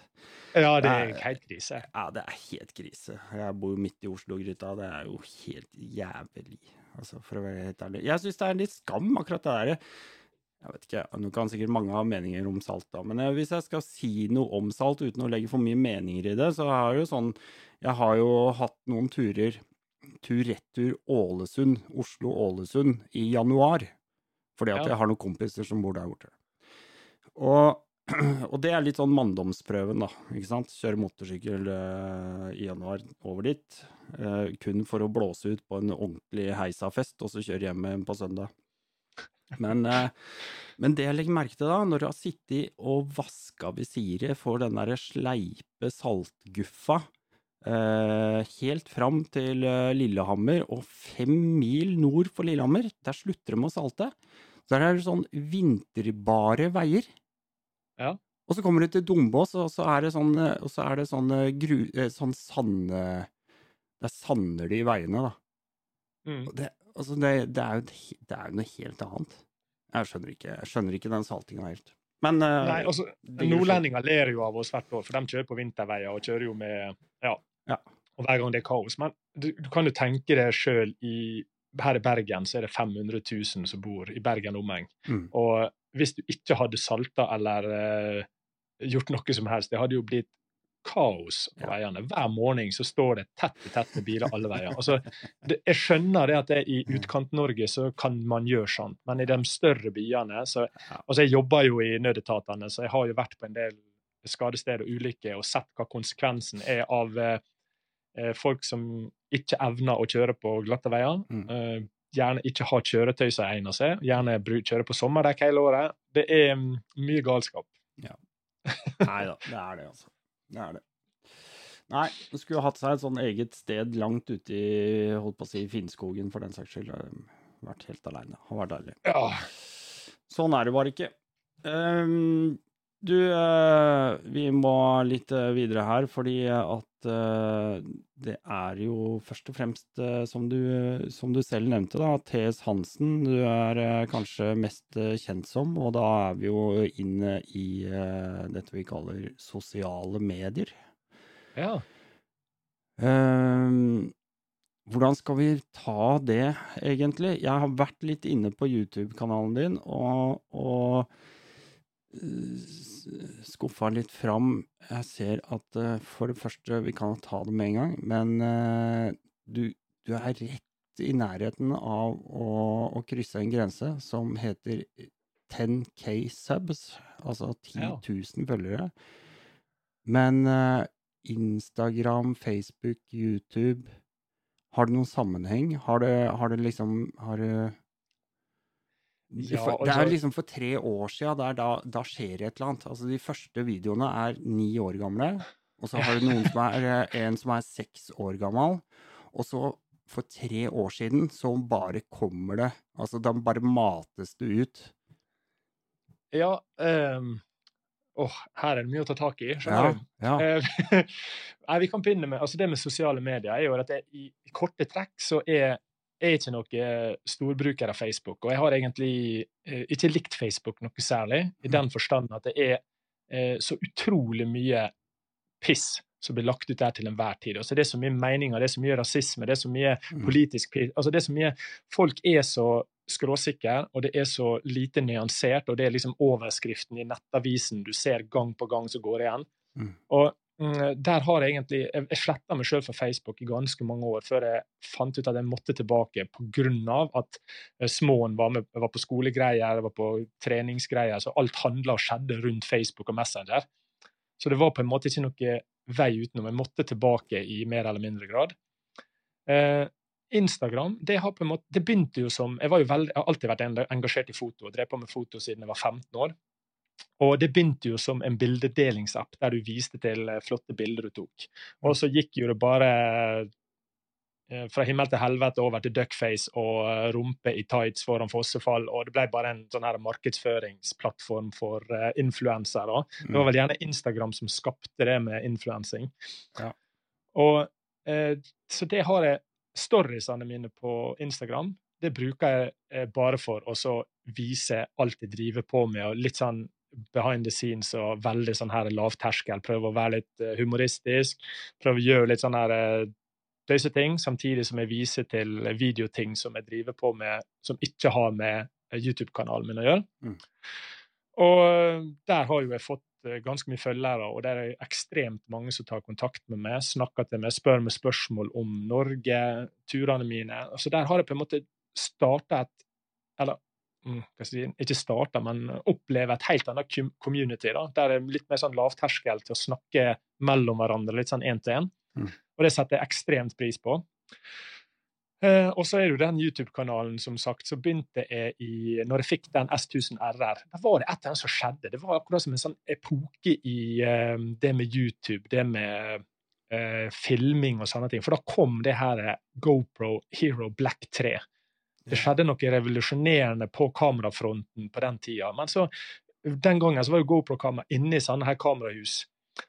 Speaker 2: Ja, det er helt krise.
Speaker 1: Ja, det er helt krise. Jeg bor jo midt i Oslo-gryta. Det er jo helt jævlig, altså, for å være helt ærlig. Jeg syns det er litt skam, akkurat det derre Jeg vet ikke, nå kan sikkert mange ha meninger om salt, da, men eh, hvis jeg skal si noe om salt uten å legge for mye meninger i det, så er det jo sånn Jeg har jo hatt noen turer tur-retur Ålesund, Oslo-Ålesund, i januar. Fordi at
Speaker 2: Ja.
Speaker 1: jeg har noen kompiser som bor der borte. Og, <clears throat> og det er litt sånn manndomsprøven, da. ikke sant? Kjøre motorsykkel eh, i januar over dit. eh, kun for å blåse ut på en ordentlig heisafest, og så kjøre hjem på søndag. Men, eh, men det jeg legger merke til da, når du har sittet og vaska visiret for den derre sleipe saltguffa eh, helt fram til eh, Lillehammer, og fem mil nord for Lillehammer, der slutter de å salte. Så der er det sånn vinterbare veier.
Speaker 2: Ja.
Speaker 1: Og så kommer du til Dombås, og så er det sånn, og så er det sånn, gru, sånn sand... Det er sander de veiene, da.
Speaker 2: Mm.
Speaker 1: Og Det, altså det, det, er jo, det er jo noe helt annet. Jeg skjønner ikke, jeg skjønner ikke den saltinga helt. Men uh,
Speaker 2: Nei, altså, Nordlendinger ler jo av oss hvert år, for de kjører på vinterveier og kjører jo med Ja.
Speaker 1: ja.
Speaker 2: Og hver gang det er kaos. Men du, du kan jo tenke deg sjøl Her i Bergen så er det 500 000 som bor i Bergen omheng.
Speaker 1: Mm.
Speaker 2: Og hvis du ikke hadde salta eller uh, gjort noe som helst, det hadde jo blitt kaos på veiene. Hver morgen så står det tett i tett med biler alle veier. Altså, det, jeg skjønner det at det i mm. Utkant-Norge så kan man gjøre sånn, men i de større byene så, altså Jeg jobber jo i nødetatene, så jeg har jo vært på en del skadesteder og ulykker og sett hva konsekvensen er av eh, eh folk som ikke evner å kjøre på glatte veier. Mm. Eh, gjerne ikke har kjøretøy som egner seg. Gjerne kjøre på sommerdekk hele året. Det er mm, mye galskap.
Speaker 1: Ja. <laughs> Nei da, det er det, altså. Det er det. Nei, det skulle hatt seg et sånn eget sted langt ute i holdt på å si, Finnskogen, for den saks skyld. Vært helt aleine. Har vært deilig.
Speaker 2: Ja.
Speaker 1: Sånn er det bare ikke. Um, du, uh, vi må litt uh, videre her, fordi at det er jo først og fremst, som du, som, du, selv nevnte, da, T.S. Hansen du er kanskje mest kjent som. Og da er vi jo inne i dette vi kaller sosiale medier.
Speaker 2: Ja.
Speaker 1: Um, hvordan skal vi ta det, egentlig? Jeg har vært litt inne på YouTube-kanalen din og, og skuffa litt fram. Jeg ser at uh, for det første, vi kan ta det med en gang, men uh, du, du, er rett i nærheten av å, å, krysse en grense som heter 10K subs, altså 10 000 følgere. Men Instagram, Facebook, YouTube Har det noen sammenheng? Har det, har det liksom har det, ja, for, det er liksom for tre år siden, der, da, da skjer det et eller annet. Altså, de første videoene er ni år gamle, og så har du noen som er, eh, en som er seks år gammel. Og så, for tre år siden, så bare kommer det Altså, da bare mates det ut.
Speaker 2: Ja, um, Åh, oh, her er det mye å ta tak i. skjønner
Speaker 1: du? Ja,
Speaker 2: ja. <laughs> Nei, vi kan begynne med, altså Det med sosiale medier er jo at det, i, i korte trekk så er jeg ikke noen storbruker av Facebook. Og jeg har egentlig eh, ikke likt Facebook noe særlig, i den forstand at det er eh, så utrolig mye piss som blir lagt ut der til enhver tid. Altså Det er så mye meninger, det er så mye rasisme, det er så mye mm. politisk piss altså det er så mye, Folk er så skråsikre, og det er så lite nyansert, og det er liksom overskriften i nettavisen du ser gang på gang som går igjen. Mm. Og der har jeg egentlig Jeg, sletta meg sjøl fra Facebook i ganske mange år før jeg fant ut at jeg måtte tilbake pga. at uh, småen var, med, var på skolegreier, var på treningsgreier, så alt handla og skjedde rundt Facebook og Messenger. Så det var på en måte ikke noe vei utenom. Jeg måtte tilbake i mer eller mindre grad. Eh, Instagram det, har på en måte, det begynte jo som Jeg, jo veldig, jeg har alltid vært engasjert i foto og drev på med foto siden jeg var 15 år. Og det begynte jo som en bildedelingsapp der du viste til eh, flotte bilder du tok. Og så gikk jo det bare eh, fra himmel til helvete over til duckface og eh, rumpe i tights foran fossefall, og det ble bare en sånn her markedsføringsplattform for uh, influensere. Det var vel gjerne Instagram som skapte det med influensing.
Speaker 1: Ja.
Speaker 2: Og uh, Så det har jeg storiesene mine på Instagram det bruker jeg uh, bare for å vise alt jeg driver på med, og litt sånn behind the scenes og veldig sånn her lavterskel. Prøve å være litt eh, humoristisk. Prøve å gjøre litt sånn her ting, samtidig som jeg viser til videoting som jeg driver på med, som ikke har med eh, YouTube-kanalen min å gjøre. Mm. Og der har jo jeg fått Eh, ganske mye følgere, og det er ekstremt mange som tar kontakt med meg, snakker til meg, spør meg spørsmål om Norge, turene mine. Altså Der har jeg på en måte starta et Eller mm, si, ikke starte, men oppleve et helt annet community. da, Der er litt mer sånn lavterskel til å snakke mellom hverandre, litt sånn én til én. Mm. Og det setter jeg ekstremt pris på. Uh, og så er det jo den YouTube-kanalen, som sagt, så begynte jeg i Når jeg fikk den S1000 RR, da var det et eller annet som skjedde. Det var akkurat som en sånn epoke i uh, det med YouTube, det med uh, filming og sånne ting. For da kom det her GoPro Hero Black 3. Det skjedde noe revolusjonerende på kamerafronten på den tida. Men så, den gangen så var jo GoPro-kamera inne i sånne her kamerahus.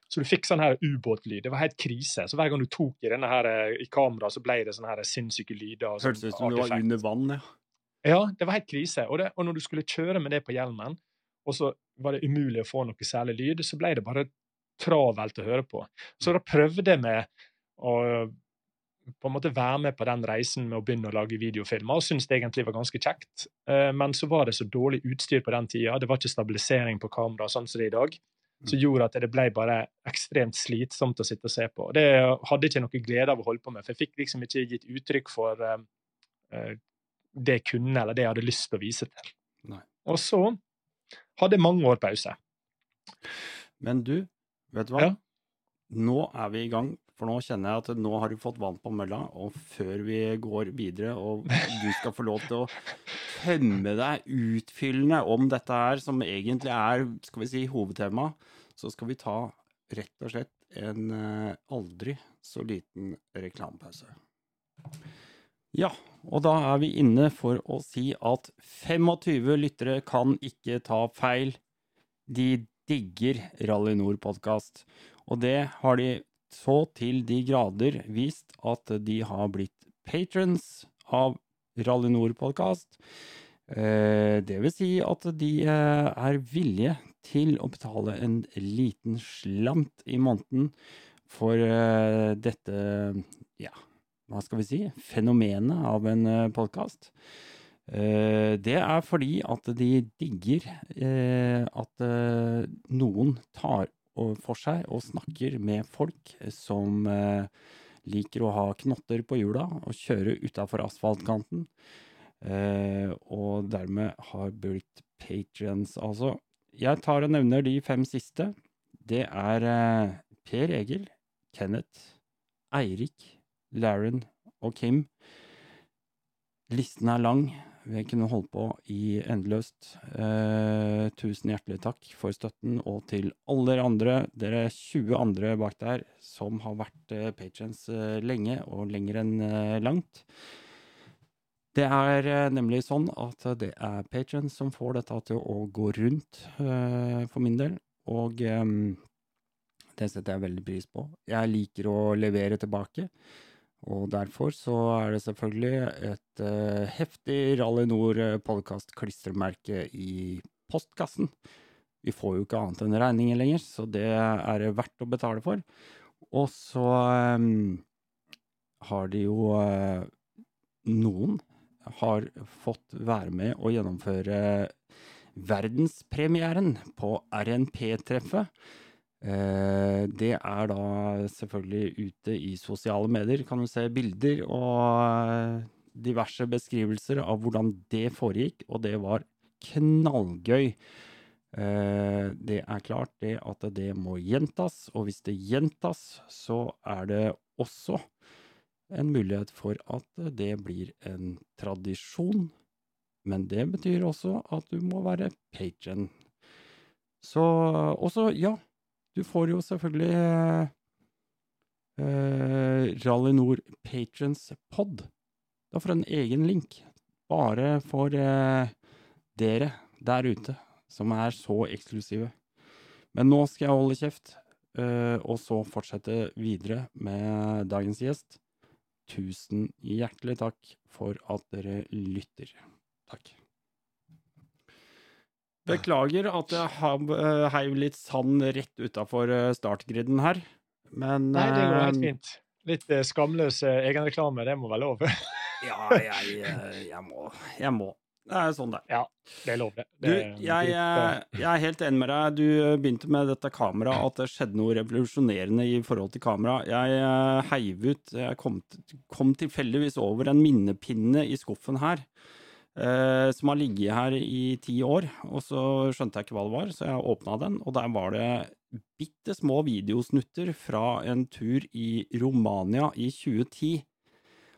Speaker 2: Så du fikk sånn her ubåtlyd. Det var helt krise. Så hver gang du tok i denne her, eh, i kamera, så ble det sånne her sinnssyke lyder.
Speaker 1: Hørtes ut som du var under vann, ja.
Speaker 2: Ja, det var helt krise. Og, det, og, når du skulle kjøre med det på hjelmen, og så var det umulig å få noe særlig lyd. Så ble det bare travelt å høre på. Så da prøvde jeg med å på en måte være med på den reisen med å begynne å lage videofilmer, og syntes det egentlig var ganske kjekt. Eh, men så var det så dårlig utstyr på den tida. Det var ikke stabilisering på kamera sånn som det er i dag. Som gjorde at det ble bare ekstremt slitsomt å sitte og se på. Det hadde ikke noe glede av å holde på med, for jeg fikk liksom ikke gitt uttrykk for uh, det jeg kunne, eller det jeg hadde lyst til å vise til.
Speaker 1: Nei.
Speaker 2: Og så hadde jeg mange år pause.
Speaker 1: Men du, vet du hva?
Speaker 2: Ja.
Speaker 1: Nå er vi i gang, for nå kjenner jeg at nå har du fått vann på mølla, og før vi går videre, og du skal få lov til å tømme deg utfyllende om dette her, som egentlig er, skal vi si, hovedtema, så skal vi ta rett og slett en eh, aldri så liten reklamepause. Ja, og da er vi inne for å si at 25 lyttere kan ikke ta feil. De digger Rally Nord-podkast. Og det har de så til de grader vist at de har blitt patrons av Rally Nord-podkast. Eh, det vil si at de eh, er villige til å betale en liten slant i måneden for eh, dette, ja, hva skal vi si, fenomenet av en podkast. Det er fordi at de digger at noen tar for seg og snakker med folk som liker å ha knotter på hjula og kjøre utafor asfaltkanten. Og dermed har blitt patrions. Altså, jeg tar og nevner de fem siste. Det er Per Egil, Kenneth, Eirik, Laren og Kim. Listen er lang. Vi kunne holdt på i endeløst. Eh, tusen hjertelig takk for støtten, og til alle andre, dere 20 andre bak der, som har vært eh, patrients eh, lenge, og lenger enn eh, langt. Det er eh, nemlig sånn at det er patrients som får dette til å gå rundt, eh, for min del, og det setter jeg veldig pris på. Jeg liker å levere tilbake. Og derfor så er det selvfølgelig et uh, heftig Rally Nord podkast-klistremerke i postkassen. Vi får jo ikke annet enn regninger lenger, så det er det verdt å betale for. Og så um, har de jo uh, Noen har fått være med å gjennomføre verdenspremieren på RNP-treffet. Det er da selvfølgelig ute i sosiale medier. Kan du se bilder og diverse beskrivelser av hvordan det foregikk, og det var knallgøy. Det er klart det at det må gjentas, og hvis det gjentas, så er det også en mulighet for at det blir en tradisjon. Men det betyr også at du må være patron. Så også, ja, du får jo selvfølgelig eh, Rally Nord Patrons Pod. Da får du en egen link, bare for eh, dere der ute, som er så eksklusive. Men nå skal jeg holde kjeft, eh, og så fortsette videre med dagens gjest. Tusen hjertelig takk for at dere lytter. Takk. Beklager at jeg heiv litt sand rett utafor startgriden her, men
Speaker 2: Nei, det går helt fint. Litt skamløs egenreklame, det må være lov? <laughs>
Speaker 1: ja, jeg, jeg, må. Jeg må. Det er sånn det
Speaker 2: er. Ja, det er lov, det.
Speaker 1: det du, jeg, jeg, er helt enig med deg. Du begynte med dette kameraet, at det skjedde noe revolusjonerende i forhold til kamera. Jeg heiv ut Jeg kom, kom tilfeldigvis over en minnepinne i skuffen her eh, som har ligget her i ti år, og så skjønte jeg ikke hva det var, så jeg åpna den, og der var det bitte små videosnutter fra en tur i Romania i 2010.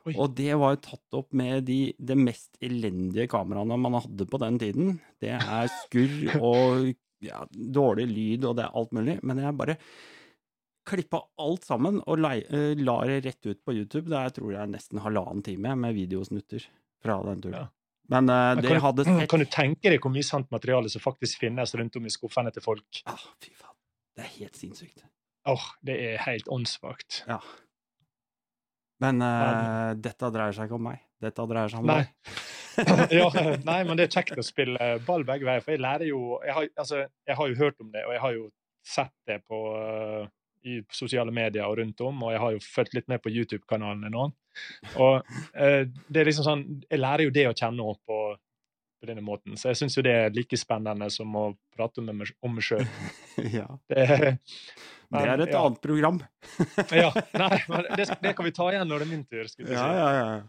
Speaker 1: Oi. Og det var jo tatt opp med de, de mest elendige kameraene man hadde på den tiden. Det er skurr <laughs> og ja, dårlig lyd, og det er alt mulig. Men jeg bare klippa alt sammen og la, uh, la det rett ut på YouTube. Det er, tror jeg nesten halvannen time med videosnutter fra den turen. Ja. Men uh, Men
Speaker 2: kan,
Speaker 1: hadde <clears throat>
Speaker 2: Kan du tenke deg hvor mye sant materiale som faktisk finnes rundt om i skuffene til folk?
Speaker 1: Ah, fy faen. Det er helt sinnssykt.
Speaker 2: Åh, oh, det er helt åndssvakt.
Speaker 1: Ja. Men uh, dette dreier seg ikke om meg. Dette dreier seg om
Speaker 2: Nei.
Speaker 1: deg. <laughs>
Speaker 2: ja, <laughs> nei, men det er kjekt å spille ball begge veier. For jeg lærer jo jeg har, altså, jeg har jo hørt om det, og jeg har jo sett det på, uh, i sosiale medier og rundt om, og jeg har jo fulgt litt med på YouTube-kanalene nå. Og uh, det er liksom sånn Jeg lærer jo det å kjenne opp på, på denne måten, så jeg syns jo det er like spennende som å prate om meg, sjøl. <laughs>
Speaker 1: ja.
Speaker 2: Det, <laughs>
Speaker 1: men, det er et
Speaker 2: ja.
Speaker 1: annet program. <laughs>
Speaker 2: ja, nei, men det, det, kan vi ta igjen når det er min tur. skulle
Speaker 1: jeg si. Ja, ja.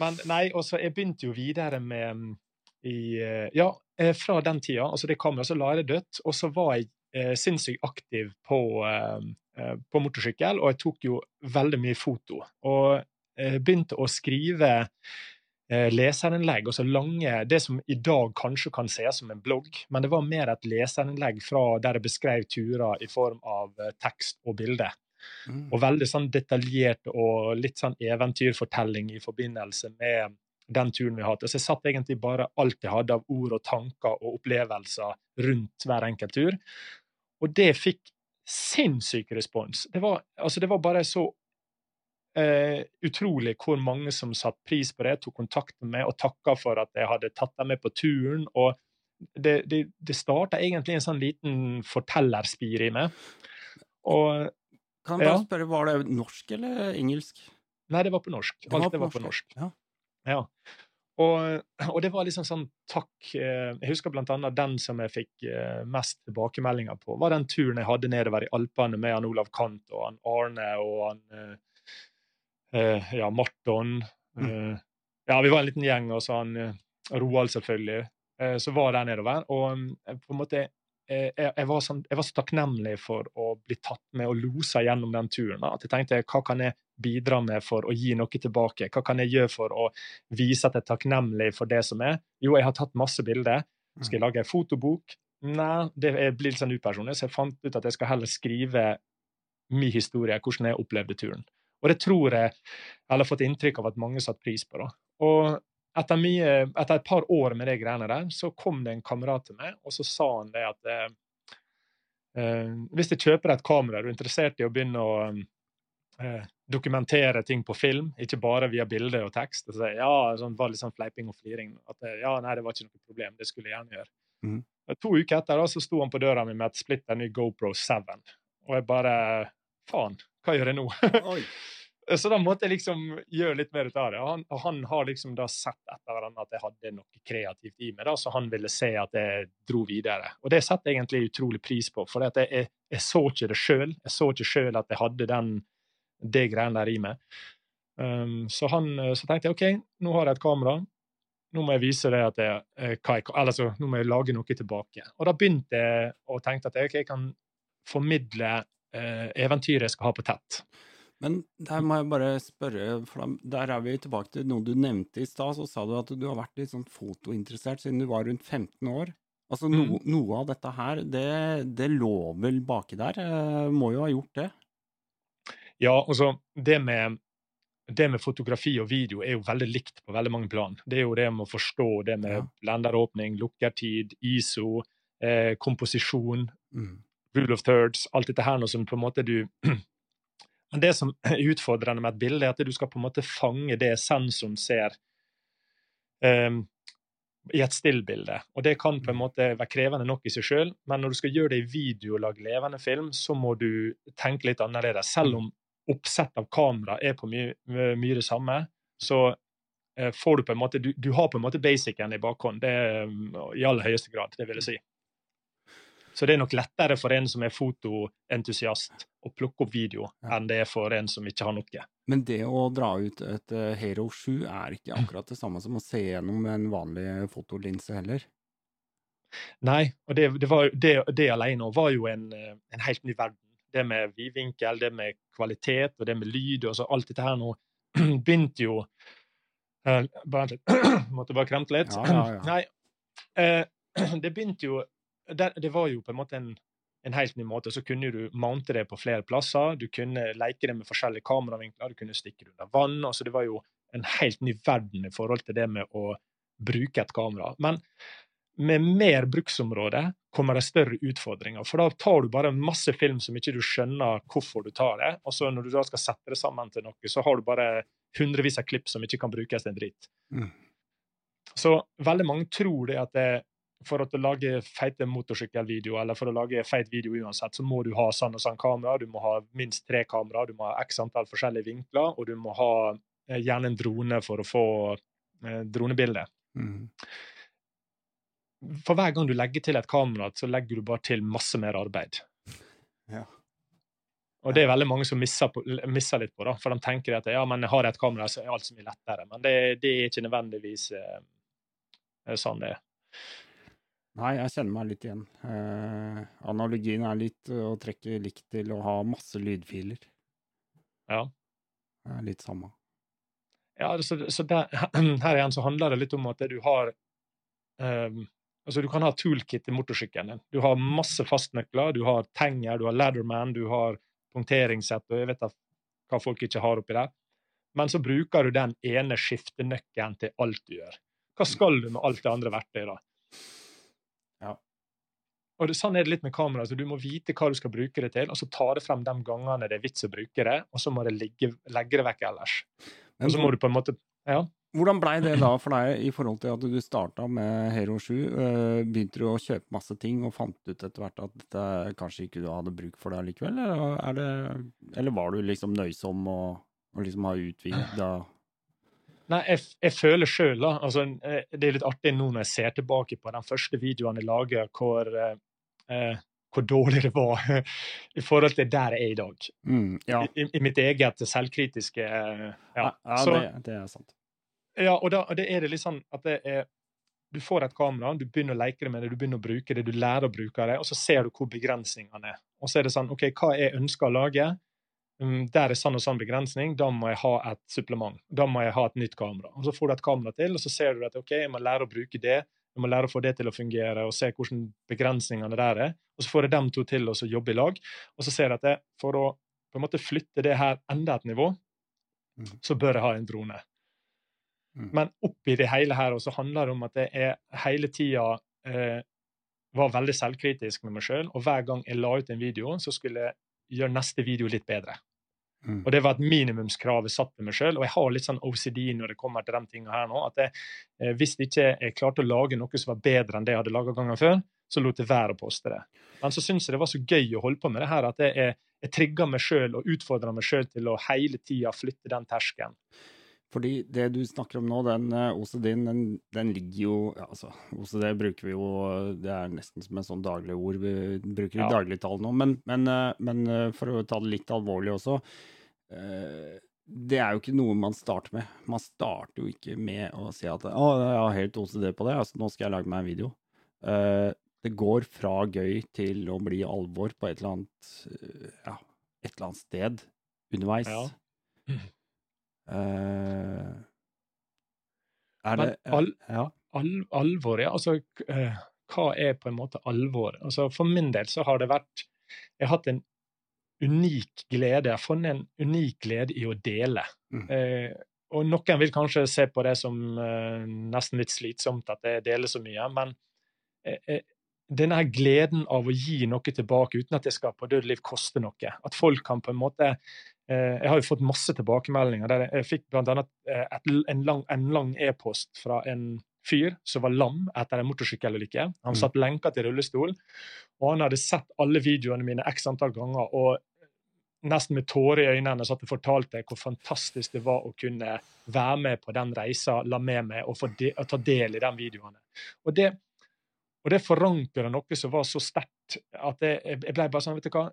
Speaker 2: Men nei, og så jeg begynte jo videre med mm, i, eh, Ja, eh, fra den tida, altså det kameraet, så la jeg det dødt. Og så var jeg eh, sinnssykt aktiv på, eh, på motorsykkel, og jeg tok jo veldig mye foto. Og eh, begynte å skrive leserinnlegg, leserinnlegg, altså lange Det som i dag kanskje kan ses som en blogg, men det var mer et leserinnlegg fra der jeg beskrev turer i form av eh, tekst og bilde. Mm. Og veldig sånn detaljert og litt sånn eventyrfortelling i forbindelse med den turen vi har hatt. Så jeg satt egentlig bare alt jeg hadde av ord og tanker og opplevelser rundt hver enkelt tur. Og det fikk sinnssyk respons. Det var, altså det var bare så Uh, utrolig hvor mange som satte pris på det, tok kontakt med meg og takka for at jeg hadde tatt dem med på turen. og Det, det, det starta egentlig en sånn liten fortellerspir i meg. Og,
Speaker 1: kan jeg bare ja. spørre, Var det norsk eller engelsk?
Speaker 2: Nei, det var på norsk. Det Alt det var på norsk. Ja. ja. Og, og, det var liksom sånn takk eh, Jeg husker blant annet den som jeg fikk eh, mest tilbakemeldinger på, var den turen jeg hadde nedover i Alpene med han Olav Kant og han Arne og han Eh, ja, Marton. Mm. Eh, ja, vi var en liten gjeng, og så han eh, Roald, selvfølgelig. så var der nedover. Og på en måte jeg, jeg, var sånn, jeg, var så takknemlig for å bli tatt med og losa gjennom den turen. At jeg tenkte hva kan jeg bidra med for å gi noe tilbake? Hva kan jeg gjøre for å vise at jeg er takknemlig for det som er? Jo, jeg har tatt masse bilder. Skal jeg lage en fotobok? Nei, det blir litt sånn upersonlig, så jeg fant ut at jeg skal heller skrive min historie, hvordan jeg opplevde turen. Og det tror jeg eller fått inntrykk av at mange satte pris på. da. Og etter, mye, etter, et par år med de greiene der, så kom det en kamerat til meg, og så sa han det at eh, eh, hvis jeg kjøper et kamera, er du interessert i å begynne å eh, dokumentere ting på film, ikke bare via bilde og tekst. Og så, ja, sånn, var litt sånn fleiping og fliring. At ja, nei, det var ikke noe problem, det skulle jeg gjerne gjøre. Mm. To uker etter da, så sto han på døra mi med et splitter ny GoPro 7. Og jeg bare Faen, hva gjør jeg nå? <laughs> så da måtte jeg liksom gjøre litt mer ut av det. Og han, og han har liksom da sett etter hverandre at jeg hadde noe kreativt i meg, da, så han ville se at jeg dro videre. Og det setter jeg egentlig utrolig pris på, for jeg, jeg, jeg, så ikke det sjøl. Jeg så ikke sjøl at jeg hadde den, det greiene der i meg. Um, så, han, så tenkte jeg OK, nå har jeg et kamera. Nå må jeg vise det at jeg, jeg, altså, nå må jeg lage noe tilbake. Og da begynte jeg å tenke at jeg, okay, jeg kan formidle eventyret jeg skal ha på tett.
Speaker 1: Men der må jeg bare spørre, for der er vi tilbake til noe du nevnte i stad. Så sa du at du har vært litt sånn fotointeressert siden du var rundt 15 år. Altså no, mm. Noe av dette her, det, det lå vel baki der? Eh, må jo ha gjort det?
Speaker 2: Ja, altså det med, det med fotografi og video er jo veldig likt på veldig mange plan. Det er jo det med å forstå det med ja. blenderåpning, lukkertid, ISO, eh, komposisjon. Mm rule of thirds, alt dette her noe som på en måte du <clears throat> Men det som <clears throat> er utfordrende med et bilde, er at du skal på en måte fange det sensoren ser um, i et stillbilde. Og det kan på en mm. måte være krevende nok i seg sjøl, men når du skal gjøre det i video og lage levende film, så må du tenke litt annerledes. Selv om oppsett av kamera er på mye, mye det samme, så uh, får du på en måte du, du har på en måte basicen i bakhånd. Det er um, i aller høyeste grad, det vil jeg si. Så det er nok lettere for en som er fotoentusiast å plukke opp video, ja. enn det er for en som ikke har noe.
Speaker 1: Men det å dra ut et Hero 7 er ikke akkurat det samme som å se gjennom en vanlig fotolinse heller?
Speaker 2: Nei, og det, det, var, det, det alene var jo en, eh, en, helt ny verden. Det med vidvinkel, det med kvalitet og det med lyd og så alt dette her nå <clears throat> begynte jo uh, bare, <clears throat> Måtte bare kremte litt. Ja, ja. <clears throat> Nei, uh, det begynte jo det, det, var jo på en måte en, en, helt ny måte. Så kunne du mounte det på flere plasser. Du kunne leke det med forskjellige kameravinkler. Du kunne stikke det under vann. altså Det var jo en helt ny verden i forhold til det med å bruke et kamera. Men med mer bruksområde kommer det større utfordringer. For da tar du bare masse film som ikke du skjønner hvorfor du tar det. Og så når du da skal sette det sammen til noe, så har du bare hundrevis av klipp som ikke kan brukes til en dritt. Mm. så veldig mange tror det at det, for å lage feite motorsykkelvideoer eller for å lage feit video uansett, så må du ha sånn og sånn kamera. Du må ha minst tre kamera, du må ha x antall forskjellige vinkler, og du må ha eh, gjerne en drone for å få eh, dronebilde.
Speaker 1: Mm.
Speaker 2: For hver gang du legger til et kamera, så legger du bare til masse mer arbeid.
Speaker 1: Ja.
Speaker 2: Og det er veldig mange som misser, på, misser litt på, da, for de tenker at ja, men jeg har et kamera, så er alt så mye lettere. Men det, det er ikke nødvendigvis eh, sånn det er.
Speaker 1: Nei, jeg kjenner meg litt igjen. Eh, analogien er litt å trekke likt til å ha masse lydfiler.
Speaker 2: Ja.
Speaker 1: Det er litt samme.
Speaker 2: Ja, så, så der, <clears throat> her igjen så handler det litt om at du har um, Altså, du kan ha toolkit i motorsykkelen din. Du har masse fastnøkler, du har tenger, du har ladderman, du har punkteringssett, og jeg vet hva folk ikke har oppi der. Men så bruker du den ene skiftenøkkelen til alt du gjør. Hva skal du med alt det andre verktøyet, da?
Speaker 1: Ja.
Speaker 2: Og det, Sånn er det litt med kamera. Altså, du må vite hva du skal bruke det til, og så ta det frem de gangene det er vits å bruke det, og så må du legge det vekk ellers.
Speaker 1: Men
Speaker 2: Og så må du på en måte Ja.
Speaker 1: Hvordan blei det da for deg i forhold til at du starta med Hero 7? eh, Begynte du å kjøpe masse ting og fant ut etter hvert at dette kanskje ikke du hadde bruk for det likevel? Eller, er det, eller var du liksom nøysom og, og liksom har utvida <clears throat>
Speaker 2: Nei, jeg, jeg føler sjøl, da altså, eh, Det er litt artig nå når jeg ser tilbake på den første videoen jeg lager, hvor, eh, eh, hvor dårlig det var <laughs> i forhold til der jeg er i dag.
Speaker 1: mm, Ja,
Speaker 2: I, I mitt eget selvkritiske eh, Ja.
Speaker 1: ja, ja
Speaker 2: Så-
Speaker 1: det, det er sant.
Speaker 2: Ja, og da, det er det litt sånn at det er Du får et kamera, du begynner å leke det med det, du begynner å bruke det, du lærer å bruke det, og så ser du hvor begrensningene er. Og så er det sånn OK, hva jeg ønsker å lage? Um, der er sånn og sånn begrensning, da må jeg ha et supplement. Da må jeg ha et nytt kamera. Og så får du et kamera til, og så ser du at OK, jeg må lære å bruke det. Jeg må lære å få det til å fungere, og se hvordan begrensningene der er. Og så får jeg dem to til å jobbe i lag. Og så ser jeg at jeg, for å på en måte flytte det her enda et nivå,
Speaker 1: Mhm.
Speaker 2: så bør jeg ha en drone.
Speaker 1: Mhm.
Speaker 2: Men oppi det hele her også handler det om at jeg er hele tida eh, var veldig selvkritisk med meg sjøl, og hver gang jeg la ut en video, så skulle jeg gjøre neste video litt bedre.
Speaker 1: Mm.
Speaker 2: Og det var et minimumskrav jeg satte meg sjøl, og jeg har litt sånn OCD når det kommer til de tingene her nå. at jeg, eh, Hvis ikke jeg klarte å lage noe som var bedre enn det jeg hadde laga gangen før, så lot jeg være å poste det. Men så syns jeg det var så gøy å holde på med det her at jeg, jeg, jeg trigga meg sjøl og utfordra meg sjøl til å hele tida flytte den terskelen.
Speaker 1: Fordi det du snakker om nå, den eh, OCD-en, den, den ligger jo ja, altså, OCD bruker vi jo Det er nesten som en sånn daglig ord vi bruker i
Speaker 2: Ja.
Speaker 1: dagligtale nå. Men, men, eh, men eh, for å ta det litt alvorlig også Det er jo ikke noe man starter med. Man starter jo ikke med å si at å, jeg har helt OCD på det, altså nå skal jeg lage meg en video. Det går fra gøy til å bli alvor på et eller annet ja, et eller annet sted underveis.
Speaker 2: Ja.
Speaker 1: Eh, er
Speaker 2: Men
Speaker 1: det
Speaker 2: al
Speaker 1: Ja.
Speaker 2: Al alvor, ja. Altså, eh, hva er på en måte alvor? Altså, for min del så har det vært Jeg har hatt en unik glede. Jeg har funnet en unik glede i å dele.
Speaker 1: Mm.
Speaker 2: Uh, og noen vil kanskje se på det som nesten litt slitsomt at jeg deler så mye, men denne gleden av å gi noe tilbake uten at det skal på død liv koste noe. At folk kan på en måte Jeg har jo fått masse tilbakemeldinger. der Jeg, fikk annet eh, en lang en e-post fra en fyr som var lam etter en motorsykkelulykke. Han
Speaker 1: Mm.
Speaker 2: satt lenka til rullestol, og han hadde sett alle videoene mine x antall ganger. og nesten med tårer i øynene satt og fortalte hvor fantastisk det var å kunne være med på den reisa, la med meg og, få de, og ta del i de videoene. Og det, og det forankra noe som var så sterkt at jeg, jeg ble bare sånn, vet du hva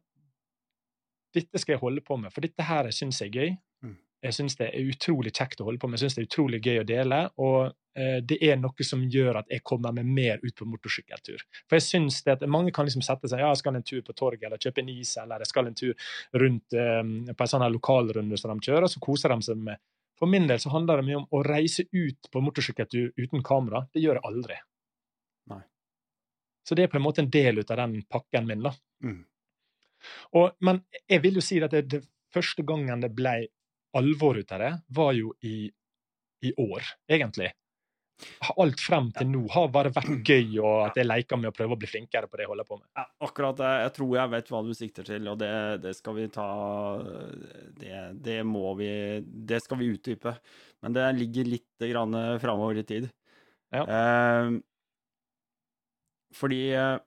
Speaker 2: Dette skal jeg holde på med, for dette her syns jeg er gøy.
Speaker 1: Mm.
Speaker 2: Jeg syns det er utrolig kjekt å holde på med, jeg syns det er utrolig gøy å dele. Og eh, det er noe som gjør at jeg kommer meg mer ut på motorsykkeltur. For jeg synes det at Mange kan liksom sette seg ja, jeg skal en tur på torget eller kjøpe en is, eller jeg skal en tur rundt um, på en sånn her lokalrunde som de kjører, og så koser de seg med. For min del så handler det mye om å reise ut på motorsykkeltur uten kamera. Det gjør jeg aldri.
Speaker 1: Nei.
Speaker 2: Så det er på en måte en del ut av den pakken min. da.
Speaker 1: Mm.
Speaker 2: Og, men jeg vil jo si at det, det første gangen det ble alvor ut av det, var jo i, i år, egentlig. Alt frem til nå har bare vært <clears throat> gøy, og at jeg leker med å prøve å bli flinkere på det jeg holder på med.
Speaker 1: Ja, akkurat det. Jeg tror jeg vet hva du sikter til, og det, det skal vi ta det, det må vi Det skal vi utdype. Men det ligger litt grann framover i tid.
Speaker 2: Ja.
Speaker 1: Eh, fordi eh,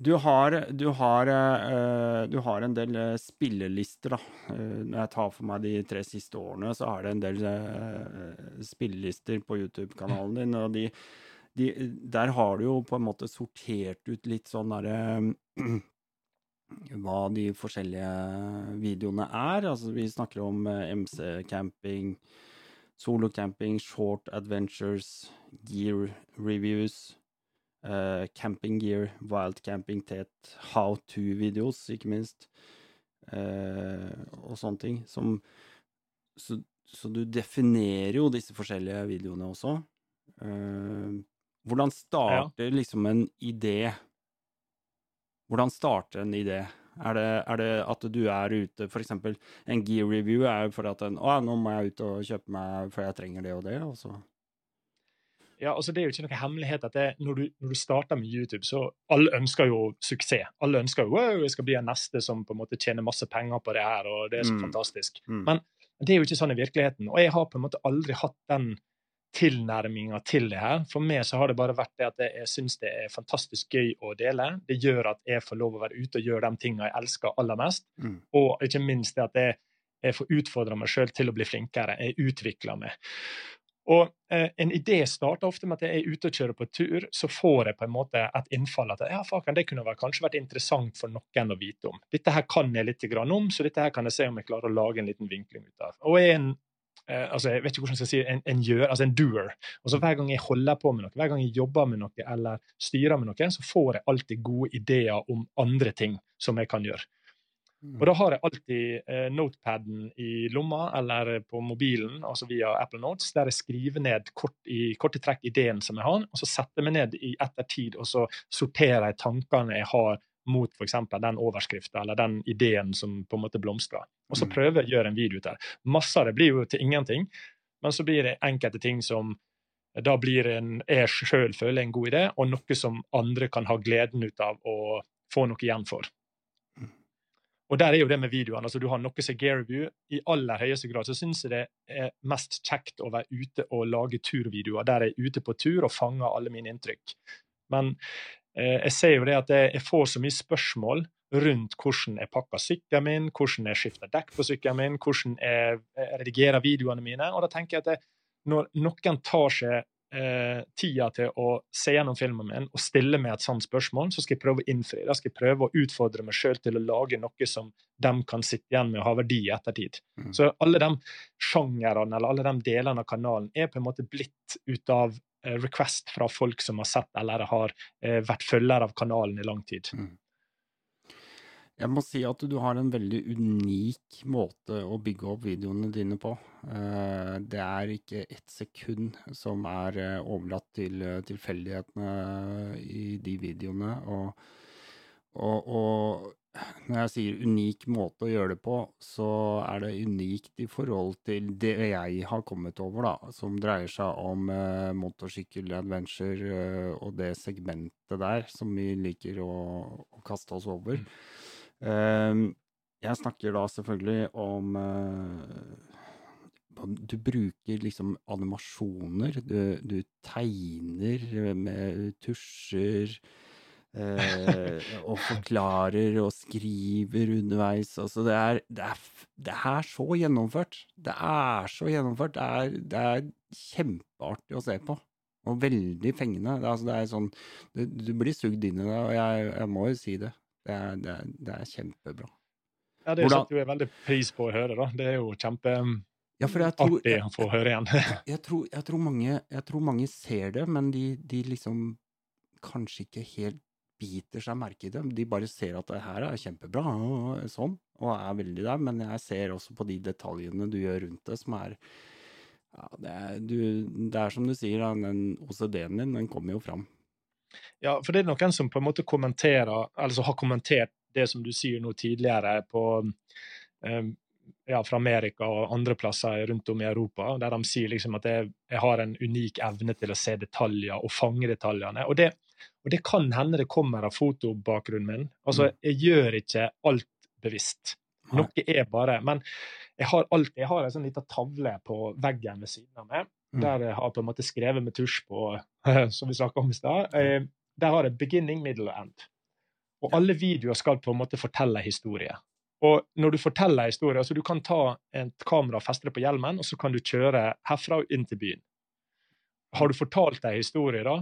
Speaker 1: du har, du, har, eh, du har en del eh, spillelister, da. Eh, når jeg tar for meg de tre siste årene, så er det en del spillelister på YouTube-kanalen din, og de, de, der har du jo på en måte sortert ut litt sånn derre <clears throat> hva de forskjellige videoene er. Altså, vi snakker om MC-camping, solo-camping, short adventures, gear reviews, eh, camping gear, wild camping tet, how to-videos, ikke minst, uh, og sånne ting. Som, så, så du definerer jo disse forskjellige videoene også. Uh, hvordan starter liksom en idé? Hvordan starter en idé? Er det, er det at du er ute For eksempel en gear review er jo fordi at en, å, nå må jeg ut og kjøpe meg for jeg trenger det og det, og så
Speaker 2: Ja, altså Det er jo ikke noe hemmelighet at det, når, du, når, du, starter med YouTube, så alle ønsker jo suksess. Alle ønsker jo wow, jeg skal bli den neste som på en måte tjener masse penger på det her, og det er så mm. fantastisk. Mm. Men det er jo ikke sånn i virkeligheten. Og jeg har på en måte aldri hatt den tilnærminga til det her. For meg så har det bare vært det at jeg syns det er fantastisk gøy å dele. Det gjør at jeg får lov å være ute og gjøre de tingene jeg elsker aller mest. Mm. Og ikke minst det at jeg, jeg får utfordra meg sjøl til å bli flinkere. Jeg utvikler meg. Og eh, En idé starter ofte med at jeg er ute og kjører på tur, så får jeg på en måte et innfall at ja, faken, det kunne kanskje vært interessant for noen å vite om. Dette her kan jeg litt om, så dette her kan jeg se om jeg klarer å lage en liten vinkling ut av. Og jeg er en eh, altså jeg vet ikke hvordan jeg skal si en, en gjør, altså en doer. Og så Hver gang jeg holder på med noe, hver gang jeg jobber med noe eller styrer med noe, så får jeg alltid gode ideer om andre ting som jeg kan gjøre. Og Da har jeg alltid eh, notepaden i lomma eller på mobilen, altså via Apple Notes, der jeg skriver ned kort i korte trekk ideen som jeg har, og så setter jeg meg ned i ettertid og så sorterer jeg tankene jeg har mot f.eks. den overskrifta eller den ideen som på en måte blomstrer. Og så mm. prøver jeg å gjøre en video ut det. Masse av det blir jo til ingenting, men så blir det enkelte ting som da blir en, jeg sjøl føler en god idé, og noe som andre kan ha gleden ut av å få noe igjen for. Og der er jo det med videoene. altså Du har noe som gear review. I aller høyeste grad så syns jeg det er mest kjekt å være ute og lage turvideoer der jeg er ute på tur og fanger alle mine inntrykk. Men Eh, jeg ser jo det at jeg får så mye spørsmål rundt hvordan jeg pakker sykkelen min, hvordan jeg skifter dekk på sykkelen min, hvordan jeg redigerer videoene mine. Og da tenker jeg at jeg, når noen tar seg eh, tida til å se gjennom filmen min og stille meg et sånt spørsmål, så skal jeg prøve å innfri. Da skal jeg prøve å utfordre meg sjøl til å lage noe som de kan sitte igjen med og ha verdi i ettertid. Mm. Så alle de sjangerene eller alle de delene av kanalen er på en måte blitt ut av Eh, request fra folk som har sett eller har eh, vært følger av kanalen i lang tid. Mm.
Speaker 1: Jeg må si at du har en veldig unik måte å bygge opp videoene dine på. Eh, det er ikke ett sekund som er overlatt til tilfeldighetene i de videoene. Og, og, og når jeg sier unik måte å gjøre det på, så er det unikt i forhold til det jeg har kommet over, da, som dreier seg om motorsykkeladventure eh, og det segmentet der som vi liker å, å kaste oss over. Mm. Eh, jeg snakker da selvfølgelig om eh, Du bruker liksom animasjoner. Du, du tegner med tusjer Eh, og forklarer og skriver underveis. Altså, det er, det, er, det er, så gjennomført. Det er så gjennomført. Det er, det er kjempeartig å se på. Og veldig fengende. Altså, det er sånn Du blir sugd inn i det, og jeg, jeg må jo si det. Det er, det er kjempebra.
Speaker 2: Ja, det setter jeg veldig pris på å høre. da. Det er jo kjempeartig
Speaker 1: ja,
Speaker 2: å få høre igjen. <laughs>
Speaker 1: jeg, tror, jeg, tror mange, jeg, tror, mange, ser det, men de, de liksom kanskje ikke helt biter seg merke i det. De bare ser at det her er kjempebra, og sånn, og er veldig der. Men jeg ser også på de detaljene du gjør rundt det, som er ja, det, er, du, det er som du sier, den OCD-en din, den kommer jo fram.
Speaker 2: Ja, for det er noen som på en måte kommenterer, altså har kommentert det som du sier nå tidligere på um, ja, fra Amerika og andre plasser rundt om i Europa, der de sier liksom at jeg, jeg, har en unik evne til å se detaljer og fange detaljene. Og det, og det kan hende det kommer av fotobakgrunnen min. Altså, mm. jeg gjør ikke alt bevisst. Noe er bare Men jeg har alltid jeg har en sånn liten tavle på veggen ved siden av meg,
Speaker 1: Mm.
Speaker 2: der jeg har på en måte skrevet med tusj på, som vi snakka om i stad. Eh, Der har jeg 'beginning, middle og end'. Og alle videoer skal på en måte fortelle historie. Og når du forteller historier, historie, altså du kan ta et kamera og feste det på hjelmen, og så kan du kjøre herfra og inn til byen. Har du fortalt ei historie da?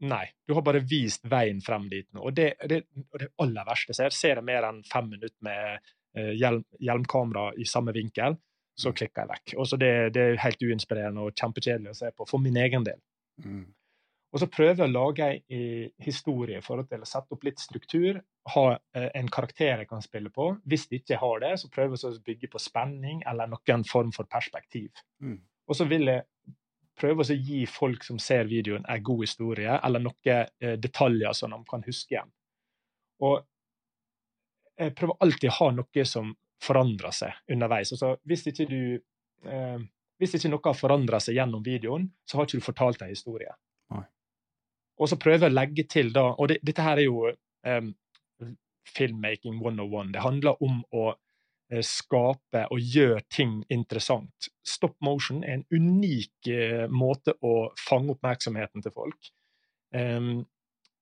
Speaker 2: Nei. Du har bare vist veien frem dit nå. Og det, det, det aller verste ser, ser jeg mer enn fem minutter med eh, hjelm, hjelmkamera i samme vinkel, så klikker jeg vekk. Og så det, det er helt uinspirerende og kjempekjedelig å se på, for min egen del.
Speaker 1: Mm.
Speaker 2: Og så prøver jeg å lage ei historie i forhold til å sette opp litt struktur. Ha eh, en karakter jeg kan spille på. Hvis de ikke har det, så prøver jeg å bygge på spenning eller noen form for perspektiv.
Speaker 1: Mm.
Speaker 2: Og så vil jeg prøve å gi folk som ser videoen, en god historie, eller noen eh, detaljer som de kan huske igjen. Og jeg prøver alltid å ha noe som forandrer seg underveis. Altså, hvis ikke du eh, hvis ikke noe har forandra seg gjennom videoen, så har ikke du fortalt en historie.
Speaker 1: Nei.
Speaker 2: Og så prøver jeg å legge til da Og det, dette her er jo um, filmmaking 101. Det handler om å eh, skape og gjøre ting interessant. Stop motion er en unik eh, måte å fange oppmerksomheten til folk. Um,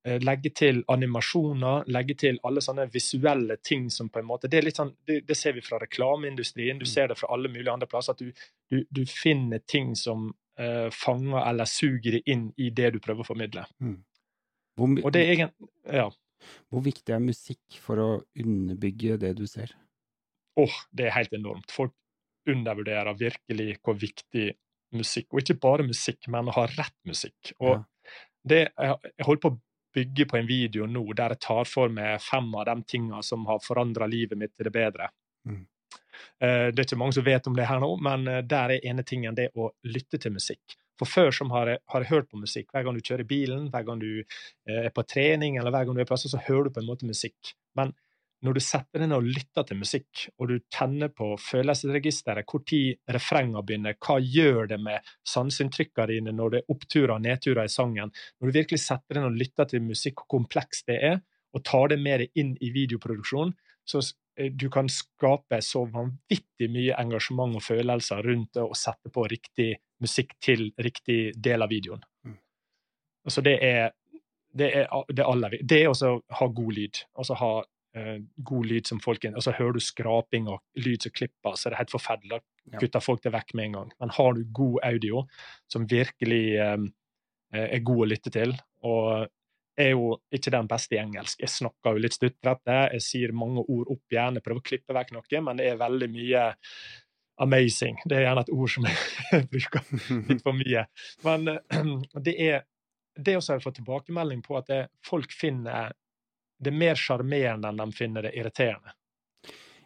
Speaker 2: legge til animasjoner, legge til alle sånne visuelle ting som på en måte Det, er litt sånn, det, det ser vi fra reklameindustrien, du
Speaker 1: Mm.
Speaker 2: ser det fra alle mulige andre plasser. At du, du, du finner ting som uh, fanger eller suger det inn i det du prøver å formidle.
Speaker 1: Hvor,
Speaker 2: Og det er egen... Ja.
Speaker 1: hvor viktig er musikk for å underbygge det du ser?
Speaker 2: Åh, det er helt enormt. Folk undervurderer virkelig hvor viktig musikk, og ikke bare musikk, men å ha rett musikk. Og
Speaker 1: Ja.
Speaker 2: det, jeg, jeg holder på å bygge på en video nå der jeg tar for meg fem av de tingene som har forandra livet mitt til det bedre.
Speaker 1: Mm.
Speaker 2: Eh, det er ikke mange som vet om det her nå, men eh, der er ene tingen det å lytte til musikk. For før som har jeg, har jeg hørt på musikk. Hver gang du kjører bilen, hver gang du eh, er på trening, eller hver gang du er på plass, så hører du på en måte musikk. Men når du setter ned og lytter til musikk, og du tenner på følelsesregisteret, når refrenger begynner, hva gjør det med sanseinntrykkene dine når det er oppturer og nedturer i sangen? Når du virkelig setter ned og lytter til musikk, hvor komplekst det er, og tar det med deg inn i videoproduksjon, så eh, du kan skape så vanvittig mye engasjement og følelser rundt det å sette på riktig musikk til riktig del av videoen.
Speaker 1: Mm.
Speaker 2: Altså det er det er det aller vi- Det er også å ha god lyd. Altså ha god lyd som folk Og så hører du skraping og lyd som klipper, så det er helt forferdelig. Da kutter folk det vekk med en gang. Men har du god audio som virkelig eh, er god å lytte til, og er jo ikke den beste i engelsk. Jeg snakker jo litt stutrete, jeg sier mange ord opp igjen, jeg prøver å klippe vekk noe, men det er veldig mye amazing. Det er gjerne et ord som <laughs> jeg bruker litt for mye. Men eh, <clears throat> det er det også har jeg fått tilbakemelding på at folk finner det mer sjarmerende enn de finner det irriterende.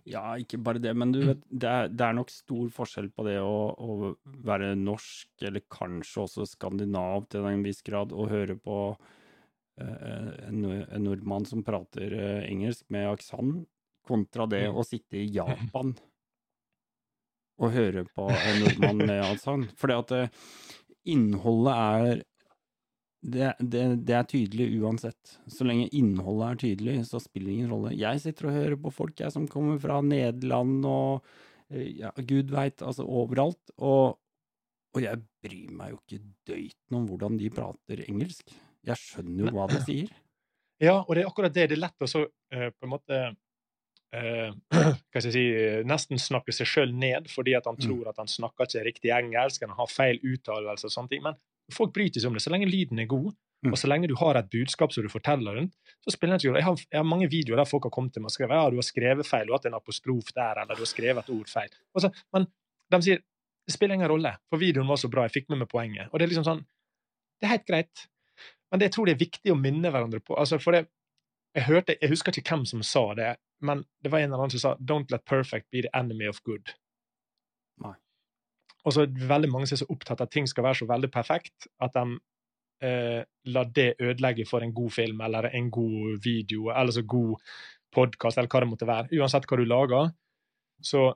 Speaker 1: Ja, ikke bare det, men du vet, det er, det er nok stor forskjell på det å, å være norsk, eller kanskje også skandinav til en viss grad, og høre på eh, en, en nordmann som prater eh, engelsk med aksent, kontra det
Speaker 2: Mm.
Speaker 1: å sitte i <laughs> Japan og høre på en nordmann med aksent. Fordi at eh, innholdet er det, det, det er tydelig uansett. Så lenge innholdet er tydelig, så spiller det ingen rolle. Jeg sitter og hører på folk jeg, som kommer fra Nederland og eh, ja, gud veit, altså overalt. Og, og jeg bryr meg jo ikke døyten om hvordan de prater engelsk. Jeg skjønner jo hva de sier.
Speaker 2: Ja, og det er akkurat det. Det er lett å så uh, på en måte uh, <clears throat> hva skal jeg si, nesten snakke seg sjøl ned fordi at han
Speaker 1: Mm.
Speaker 2: tror at han snakker ikke riktig engelsk, han har feil uttalelse og sånne ting. Men folk bryter seg om det. Så lenge lyden er god,
Speaker 1: Mm.
Speaker 2: og så lenge du har et budskap som du forteller rundt, så spiller det ikke rolle. Jeg har, jeg har mange videoer der folk har kommet til meg og skrevet ja, du har skrevet feil, du har hatt en apostrof der, eller du har skrevet et ord feil. Så, men de sier det spiller ingen rolle, for videoen var så bra, jeg fikk med meg poenget. Og det er liksom sånn Det er helt greit. Men det jeg tror det er viktig å minne hverandre på. altså for det, jeg hørte, jeg husker ikke hvem som sa det, men det var en eller annen som sa 'Don't let perfect be the enemy of good'.
Speaker 1: Nei.
Speaker 2: Og så er det veldig mange som er så opptatt av at ting skal være så veldig perfekt at de eh, lar det ødelegge for en god film eller en god video eller så god podkast eller hva det måtte være. Uansett hva du lager, så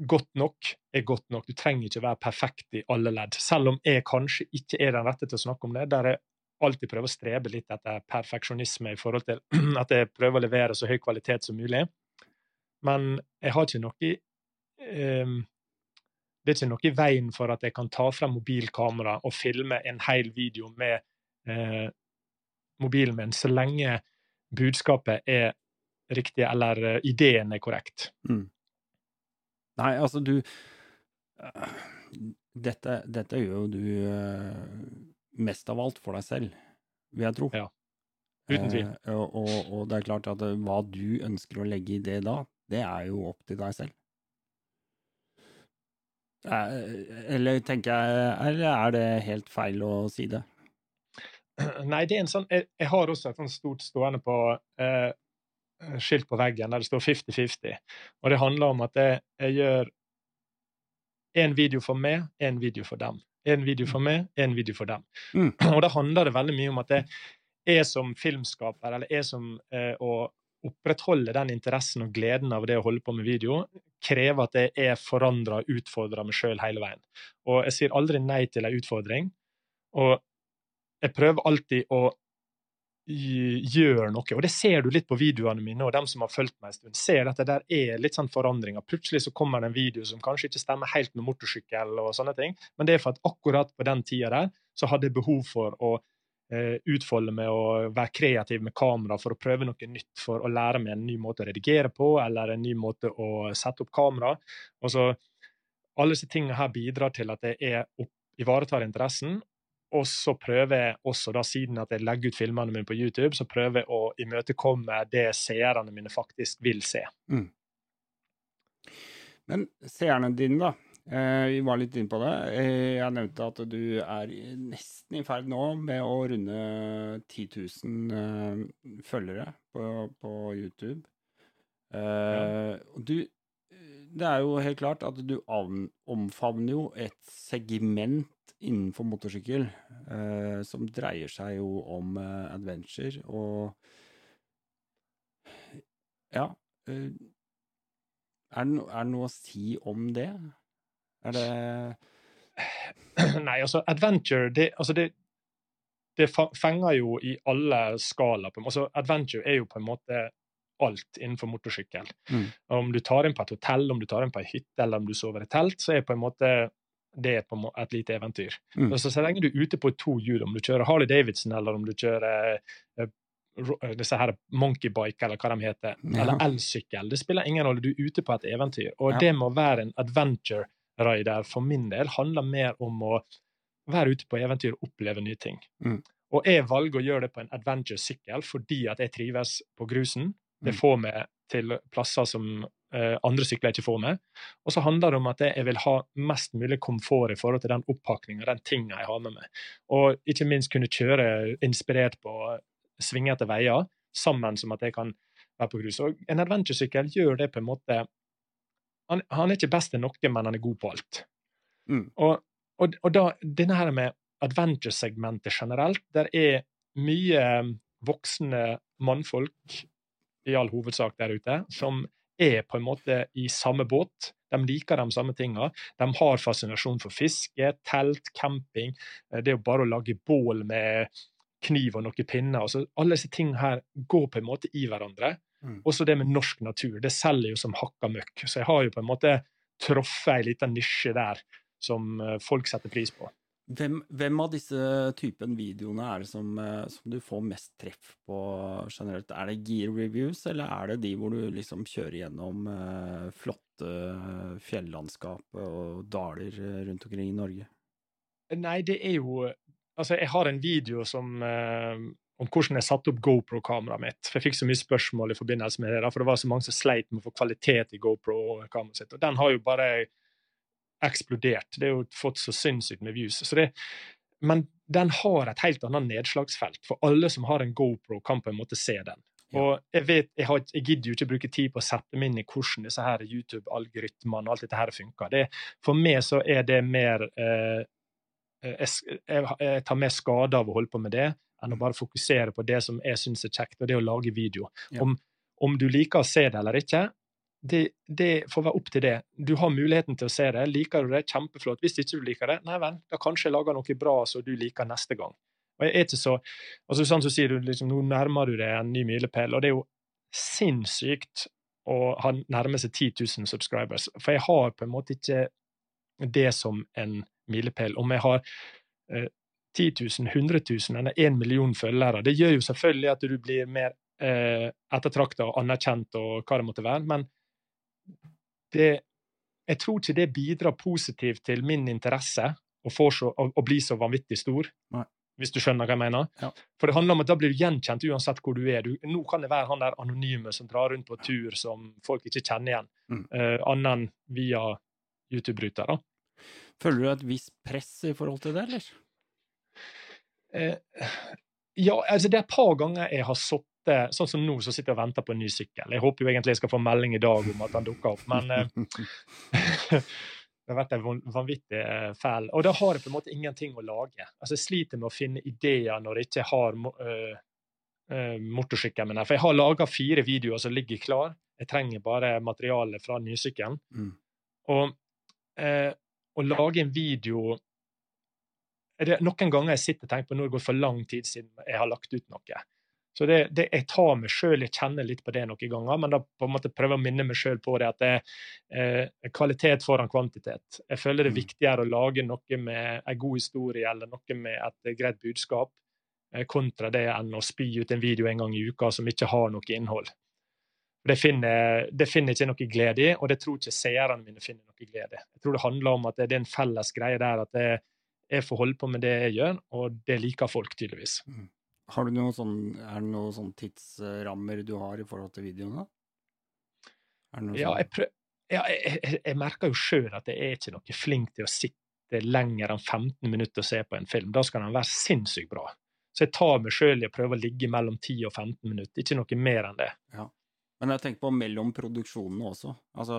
Speaker 2: godt nok er godt nok. Du trenger ikke være perfekt i alle ledd. Selv om jeg kanskje ikke er den rette til å snakke om det, der jeg alltid prøver å strebe litt etter perfeksjonisme i forhold til <clears throat> at jeg prøver å levere så høy kvalitet som mulig. Men jeg har ikke noe um, Det er ikke noe i veien for at jeg kan ta frem mobilkamera og filme en hel video med eh, mobilen min, så lenge budskapet er riktig, eller uh, ideen er korrekt.
Speaker 1: Mm. Nei, altså, du uh, dette, dette, gjør jo du mest av alt for deg selv, vil jeg tro.
Speaker 2: Ja. Uten tvil.
Speaker 1: Eh, og, og, og, det er klart at eh, hva du ønsker å legge i det da, det er jo opp til deg selv. Eh, eller tenker jeg Eller er det helt feil å si det? <clears throat>
Speaker 2: Nei, det er en sånn Jeg, jeg har også et sånt stort stående på eh, skilt på veggen der det står 50-50. Og det handler om at jeg, jeg gjør én video for meg, én video for dem. En video for meg, en video for dem. Mm. <clears throat> Og da handler det veldig mye om at jeg, jeg som filmskaper, eller jeg som eh, å opprettholde den interessen og gleden av det å holde på med video, krever at jeg er forandra og utfordra meg sjøl hele veien. Og jeg sier aldri nei til en utfordring. Og jeg prøver alltid å gjøre noe. Og det ser du litt på videoene mine, og dem som har fulgt meg en stund, ser at det der er litt sånn forandringer. Plutselig så kommer det en video som kanskje ikke stemmer helt med motorsykkel, og sånne ting, men det er for at akkurat på den tida der så hadde jeg behov for å utfolde med å være kreativ med kamera for å prøve noe nytt, for å lære meg en ny måte å redigere på, eller en ny måte å sette opp kamera. Og så Alle disse tingene her bidrar til at jeg opp, ivaretar interessen. Og så prøver jeg også, da, siden at jeg legger ut filmene mine på YouTube, så prøver jeg å imøtekomme det seerne mine faktisk vil se. Mm.
Speaker 1: Men seerne dine, da? Eh, vi var litt inne på det. Eh, jeg nevnte at du er nesten i ferd nå med å runde 10 000 eh, følgere på, på YouTube. Ja. Du, det er jo helt klart at du omfavner jo et segment innenfor motorsykkel som dreier seg jo om adventure og Ja. Er det, no, det noe å si om det? Er det <clears throat>
Speaker 2: Nei, altså, adventure det, altså det, det fenger jo i alle skala. Altså, adventure er jo på en måte alt innenfor motorsykkel. Mm. Om du tar inn på et hotell, om du tar inn på ei hytte eller om du sover i telt, så er på en måte det er på et lite eventyr. Mm. Altså, så lenge du er ute på to hjul, om du kjører Harley Davidson eller om du kjører uh, disse her monkeybike, eller hva de heter, ja. eller elsykkel, det spiller ingen rolle. Du er ute på et eventyr. Og ja. det må være en adventure rider for min del handler mer om å være ute på eventyr og oppleve nye ting. Mm. Og jeg valger å gjøre det på en adventure-sykkel fordi at jeg trives på grusen. Det mm. får meg til plasser som uh, andre sykler ikke får med. Og så handler det om at jeg vil ha mest mulig komfort i forhold til den oppakninga, den tinga jeg har med meg. Og ikke minst kunne kjøre inspirert på svingete veier, sammen som at jeg kan være på grus. Og en adventure-sykkel gjør det på en måte han, han, er ikke best til noe, men han er god på alt. Mm. Og, og, og, da, denne her med adventure-segmentet generelt, der er mye voksne mannfolk, i all hovedsak der ute, som er på en måte i samme båt. De liker de samme tinga. De har fascinasjon for fiske, telt, camping. Eh, det er jo bare å lage bål med kniv og noen pinner. Altså, alle disse tingene her går på en måte i hverandre. Mm. Også det med norsk natur. Det selger jo som hakka møkk. Så jeg har jo på en måte truffet ei lita nisje der som eh, folk setter pris på.
Speaker 1: Hvem, hvem, av disse typen videoene er det som, eh, som, du får mest treff på generelt? Er det gear reviews, eller er det de hvor du liksom kjører gjennom uh, flotte fjellandskap og daler rundt omkring i Norge?
Speaker 2: Nei, det er jo Altså, jeg har en video som om hvordan jeg satte opp GoPro-kameraet mitt. For Jeg fikk så mye spørsmål i forbindelse med det, for det var så mange som sleit med å få kvalitet i GoPro-kameraet sitt. Og den har jo bare eksplodert. Det har jo fått så sinnssykt med views. Så det, men den har et helt annet nedslagsfelt, for alle som har en GoPro, kan på en måte se den. Og jeg vet, jeg, har, jeg, gidder jo ikke bruke tid på å sette meg inn i hvordan disse her YouTube-algoritmene og alt dette her funker. Det, for meg så er det mer eh, jeg, jeg, tar mer skade av å holde på med det enn å bare fokusere på det som jeg syns er kjekt, og det å lage video. Ja. Om, om, du liker å se det eller ikke, det, det, får være opp til det. Du har muligheten til å se det. Liker du det, kjempeflott. Hvis ikke du liker det, nei vel, da kanskje jeg lager noe bra som du liker neste gang. Og jeg er ikke så, altså sånn så sier du, liksom, Nå nærmer du deg en ny milepæl, og det er jo sinnssykt å ha nærme seg 10 000 subscribers. For jeg har på en måte ikke det som en milepæl. Om jeg har eh, 10 000, 100 000 eller 1 million følgere, det gjør jo selvfølgelig at du blir mer eh, ettertrakta og anerkjent og hva det måtte være, men det, jeg tror ikke det bidrar positivt til min interesse å, så, å, å bli så vanvittig stor.
Speaker 1: Nei.
Speaker 2: Hvis du skjønner hva jeg mener?
Speaker 1: Ja.
Speaker 2: For det handler om at da blir du gjenkjent uansett hvor du er. Du, nå kan det være han der anonyme som drar rundt på tur som folk ikke kjenner igjen,
Speaker 1: Mm.
Speaker 2: uh, annet enn via YouTube-ruter. da.
Speaker 1: Føler du et visst press i forhold til det, eller?
Speaker 2: Eh, ja, altså det er et par ganger jeg har sittet Sånn som nå, så sitter jeg og venter på en ny sykkel. Jeg håper jo egentlig jeg skal få melding i dag om at den dukker opp, men eh, <laughs> det har vært en vanvittig eh, fæl. Og da har jeg på en måte ingenting å lage. Altså Jeg sliter med å finne ideer når jeg ikke har øh, øh, motorsykkelen min. her. For jeg har laga fire videoer som ligger klar. Jeg trenger bare materiale fra nysykkelen.
Speaker 1: Mm.
Speaker 2: Og eh, å lage en video det Noen ganger jeg sitter og tenker på når det går for lang tid siden jeg har lagt ut noe. Så det, det, Jeg tar meg sjøl, jeg kjenner litt på det noen ganger, men da på en måte prøver jeg å minne meg sjøl på det at det er eh, kvalitet foran kvantitet. Jeg føler det er
Speaker 1: Mm.
Speaker 2: viktigere å lage noe med en god historie eller noe med et greit budskap, eh, kontra det enn å spy ut en video en gang i uka som ikke har noe innhold. Det finner, det finner ikke noe glede i, og det tror ikke seerne mine finner noe glede i. Jeg tror det handler om at det er en felles greie der at jeg, jeg får holde på med det jeg gjør, og det liker folk tydeligvis.
Speaker 1: Har du noen sånn, er det noen sånn tidsrammer du har i forhold til videoene? Er det noe
Speaker 2: Ja,
Speaker 1: sånn-
Speaker 2: jeg, prøv, ja, jeg, jeg, merker jo sjøl at jeg er ikke noe flink til å sitte lenger enn 15 minutter og se på en film. Da skal den være sinnssykt bra. Så jeg tar meg sjøl i å prøve å ligge mellom 10 og 15 minutter, ikke noe mer enn det.
Speaker 1: Men jeg tenker på mellom produksjonene også. Altså,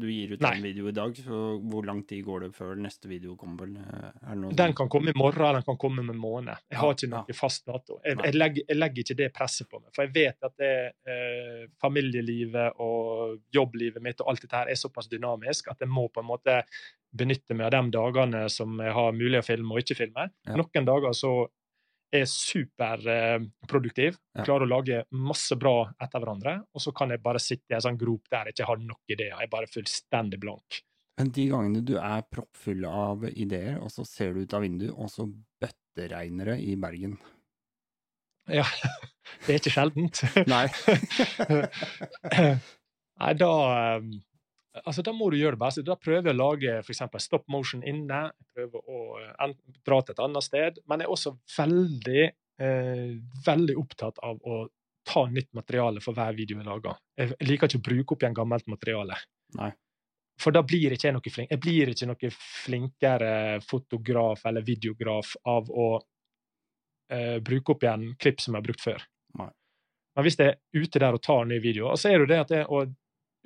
Speaker 1: du gir ut
Speaker 2: Nei.
Speaker 1: en video i dag, så hvor lang tid går det før neste video kommer? Er det noe
Speaker 2: Den kan komme i morgen, eller den kan komme med en måned. Jeg har ikke noe
Speaker 1: ja.
Speaker 2: fast dato. Jeg, jeg, legger, jeg legger ikke det presset på meg, for jeg vet at det, eh, familielivet og jobblivet mitt og alt dette her er såpass dynamisk at jeg må på en måte benytte meg av de dagene som jeg har mulig å filme og ikke filme.
Speaker 1: Ja.
Speaker 2: Noen dager så er superproduktiv, klarer å lage masse bra etter hverandre, og så kan jeg bare sitte i en sånn grop der jeg ikke har nok ideer. Jeg er bare fullstendig blank.
Speaker 1: Men de gangene du er proppfull av ideer, og så ser du ut av vinduet, og så bøtteregner det i Bergen.
Speaker 2: Ja, <laughs> det er ikke sjeldent.
Speaker 1: Nei. <laughs>
Speaker 2: Nei, da um, Altså, da må du gjøre det beste. Da prøver jeg å lage eksempel stop motion inne. Jeg prøver å uh, dra til et annet sted. Men jeg er også veldig, uh, veldig opptatt av å ta nytt materiale for hver video jeg lager. Jeg liker ikke å bruke opp igjen gammelt materiale.
Speaker 1: Nei.
Speaker 2: For da blir ikke jeg noe flink. Jeg blir ikke noe flinkere fotograf eller videograf av å uh, bruke opp igjen klipp som jeg har brukt før.
Speaker 1: Nei.
Speaker 2: Men hvis jeg er ute der og tar nye videoer, så er det jo det at det å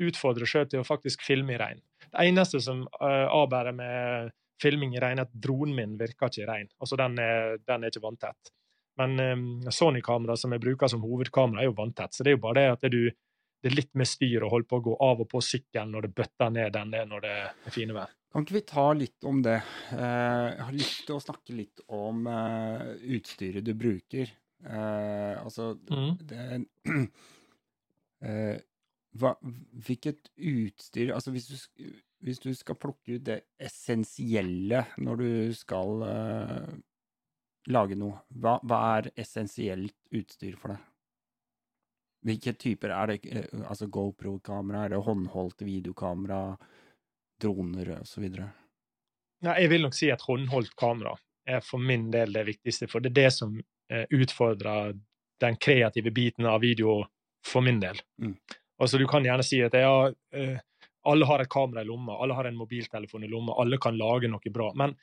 Speaker 2: utfordre sjøl til å faktisk filme i regn. Det eneste som uh, avbærer med filming i regn, er at dronen min virker ikke i regn. Altså, den er, den er ikke vanntett. Men um, Sony-kamera som jeg bruker som hovedkamera, er jo vanntett. Så det er jo bare det at du det er litt mer styr å holde på å gå av og på sykkelen når det bøtter ned den det når det er fine vær.
Speaker 1: Kan ikke vi ta litt om det? Eh, jeg har lyst til å snakke litt om eh, utstyret du bruker. Altså altså, det <clears throat> eh, hva, Hvilket utstyr Altså, hvis du, hvis du skal plukke ut det essensielle når du skal uh, lage noe, hva, hva er essensielt utstyr for deg? Hvilke typer er det? Uh, Altså GoPro-kamera, er det håndholdt videokamera, droner osv.?
Speaker 2: Nei, jeg vil nok si at håndholdt kamera er for min del det viktigste, for det er det som uh, utfordrer den kreative biten av video for min del.
Speaker 1: Mm.
Speaker 2: Altså, du kan gjerne si at ja, eh, alle har et kamera i lomma, alle har en mobiltelefon i lomma, alle kan lage noe bra. Men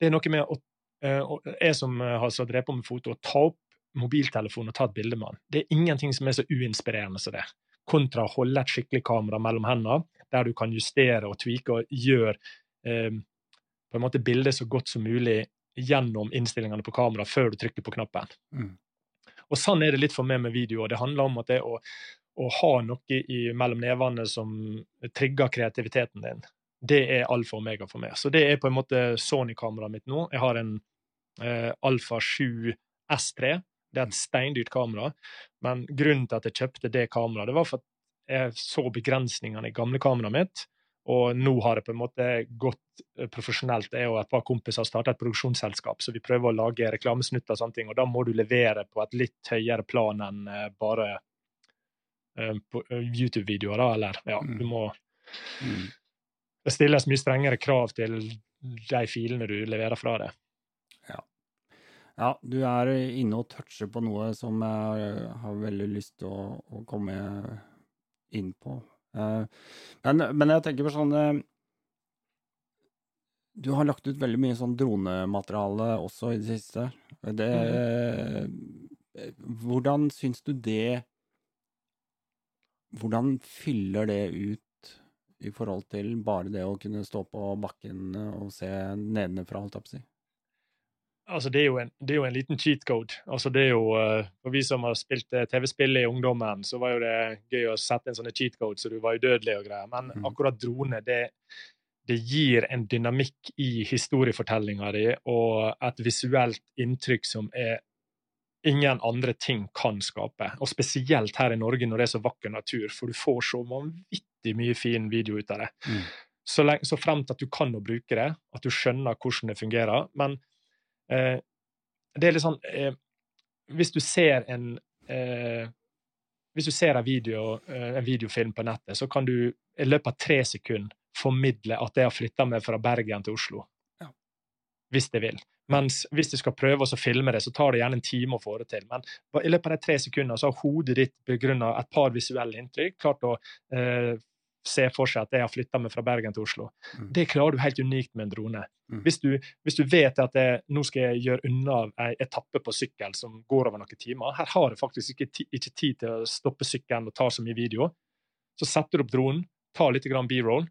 Speaker 2: det er noe med å, eh, Jeg som eh, har drevet på med foto, å ta opp mobiltelefonen og ta et bilde med den. Det er ingenting som er så uinspirerende som det. Kontra å holde et skikkelig kamera mellom hendene, der du kan justere og tvike og gjøre eh, på en måte bildet så godt som mulig gjennom innstillingene på kamera før du trykker på knappen.
Speaker 1: Mm.
Speaker 2: Og sånn er det litt for meg med video. Det handler om at det å, å ha noe i, mellom nevene som trigger kreativiteten din, det er alfa og omega for meg. Så det er på en måte Sony-kameraet mitt nå. Jeg har en eh, Alfa 7 S3. Det er et steindyrt kamera, men grunnen til at jeg kjøpte det kameraet, det var for at jeg så begrensningene i gamle kameraet mitt. Og nå har det på en måte gått eh, profesjonelt. Jeg og et par kompiser har starta et produksjonsselskap, så vi prøver å lage reklamesnutter og sånne ting. Og da må du levere på et litt høyere plan enn eh, bare YouTube-videoer, da. Eller ja, du mm. må mm. Det stilles mye strengere krav til de filene du leverer fra deg.
Speaker 1: Ja. ja. du er inne og toucher på noe som jeg har veldig lyst til å, å komme inn på. Men, men, jeg tenker på sånn Du har lagt ut veldig mye sånn dronemateriale også i det siste. Det, uh, hvordan syns du det Hvordan fyller det ut i forhold til bare det å kunne stå på bakken og se nedenfra, holdt jeg på å si?
Speaker 2: Altså, det, er en, det, er jo en, liten cheat code. Altså, det er jo, uh, For vi som har spilt uh, TV-spill i ungdommen, så var jo det gøy å sette en sånne cheat code så du var udødelig og greier. Men mm. akkurat drone, det, det, gir en dynamikk i historiefortellinga di og et visuelt inntrykk som er ingen andre ting kan skape. Og spesielt her i Norge når det er så vakker natur, for du får så vanvittig mye fin video ut av det. Mm. Så, lenge, så fremt at du kan å bruke det, at du skjønner hvordan det fungerer. Men eh, det er litt sånn eh, Hvis du ser en eh, hvis du ser en, video, eh, en videofilm på nettet, så kan du i løpet av tre sekunder formidle at jeg har flytta meg fra Bergen til Oslo. Ja. Hvis det vil. Mens hvis du skal prøve å filme det, så tar det gjerne en time å få det til. Men i løpet av de tre sekundene så har hodet ditt begrunna et par visuelle inntrykk, klart å eh, se for seg at jeg har flytta meg fra Bergen til Oslo. Mm. Det klarer du helt unikt med en drone. Mm. Hvis, du, hvis, du, vet at jeg, nå skal jeg gjøre unna en etappe på sykkel som går over noen timer Her har jeg faktisk ikke, ikke tid til å stoppe sykkelen og ta så mye video. Så setter du opp dronen, tar litt b-roll,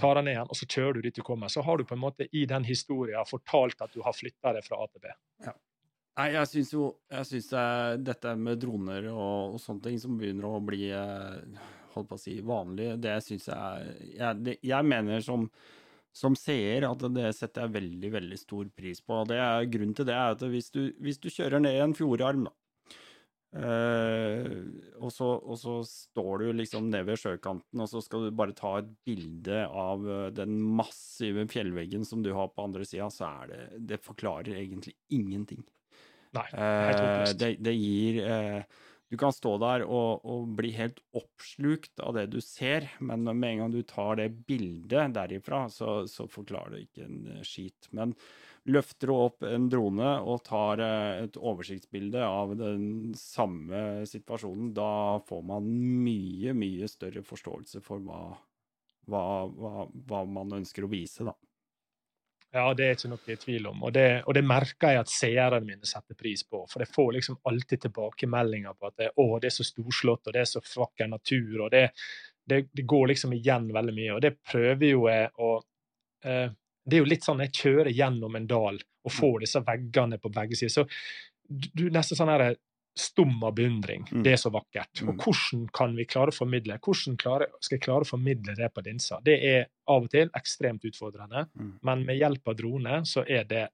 Speaker 2: tar den ned igjen, og så kjører du dit du kommer. Så har du på en måte i den historien fortalt at du har flytta deg fra AtB. Ja.
Speaker 1: Nei, jeg syns jo jeg synes dette med droner og, og, sånne ting som begynner å bli eh, holdt på å si, vanlig, det syns jeg jeg, det, jeg mener som, som seer at det setter jeg veldig, veldig stor pris på. det er, Grunnen til det er at hvis du, hvis du kjører ned en fjordarm, da, Uh, og, så, og, så, står du liksom nede ved sjøkanten, og så skal du bare ta et bilde av uh, den massive fjellveggen som du har på andre sida, så er det Det forklarer egentlig ingenting.
Speaker 2: Nei, uh,
Speaker 1: det, det, gir du kan stå der og, og, bli helt oppslukt av det du ser, men med en gang du tar det bildet derifra, så, så forklarer det ikke en eh, skit. Men løfter opp en drone og tar eh, et oversiktsbilde av den samme situasjonen, da får man mye, mye større forståelse for hva, hva, hva, hva man ønsker å vise, da.
Speaker 2: Ja, det er ikke noe tvil om. Og det, og det merker jeg at seerne mine setter pris på. For jeg får liksom alltid tilbakemeldinger på at det, å, det er så storslått, og det er så vakker natur. og det, det, går liksom igjen veldig mye. Og det prøver jo jeg å eh, Det er jo litt sånn jeg kjører gjennom en dal og får disse veggene på begge sider. Så du er nesten sånn her stum av beundring. Mm. Det er så vakkert. Mm. Og hvordan kan vi klare å formidle Hvordan klare, skal jeg klare å formidle det på Dinsa? Det er av og til ekstremt utfordrende, mm. men med hjelp av drone så er det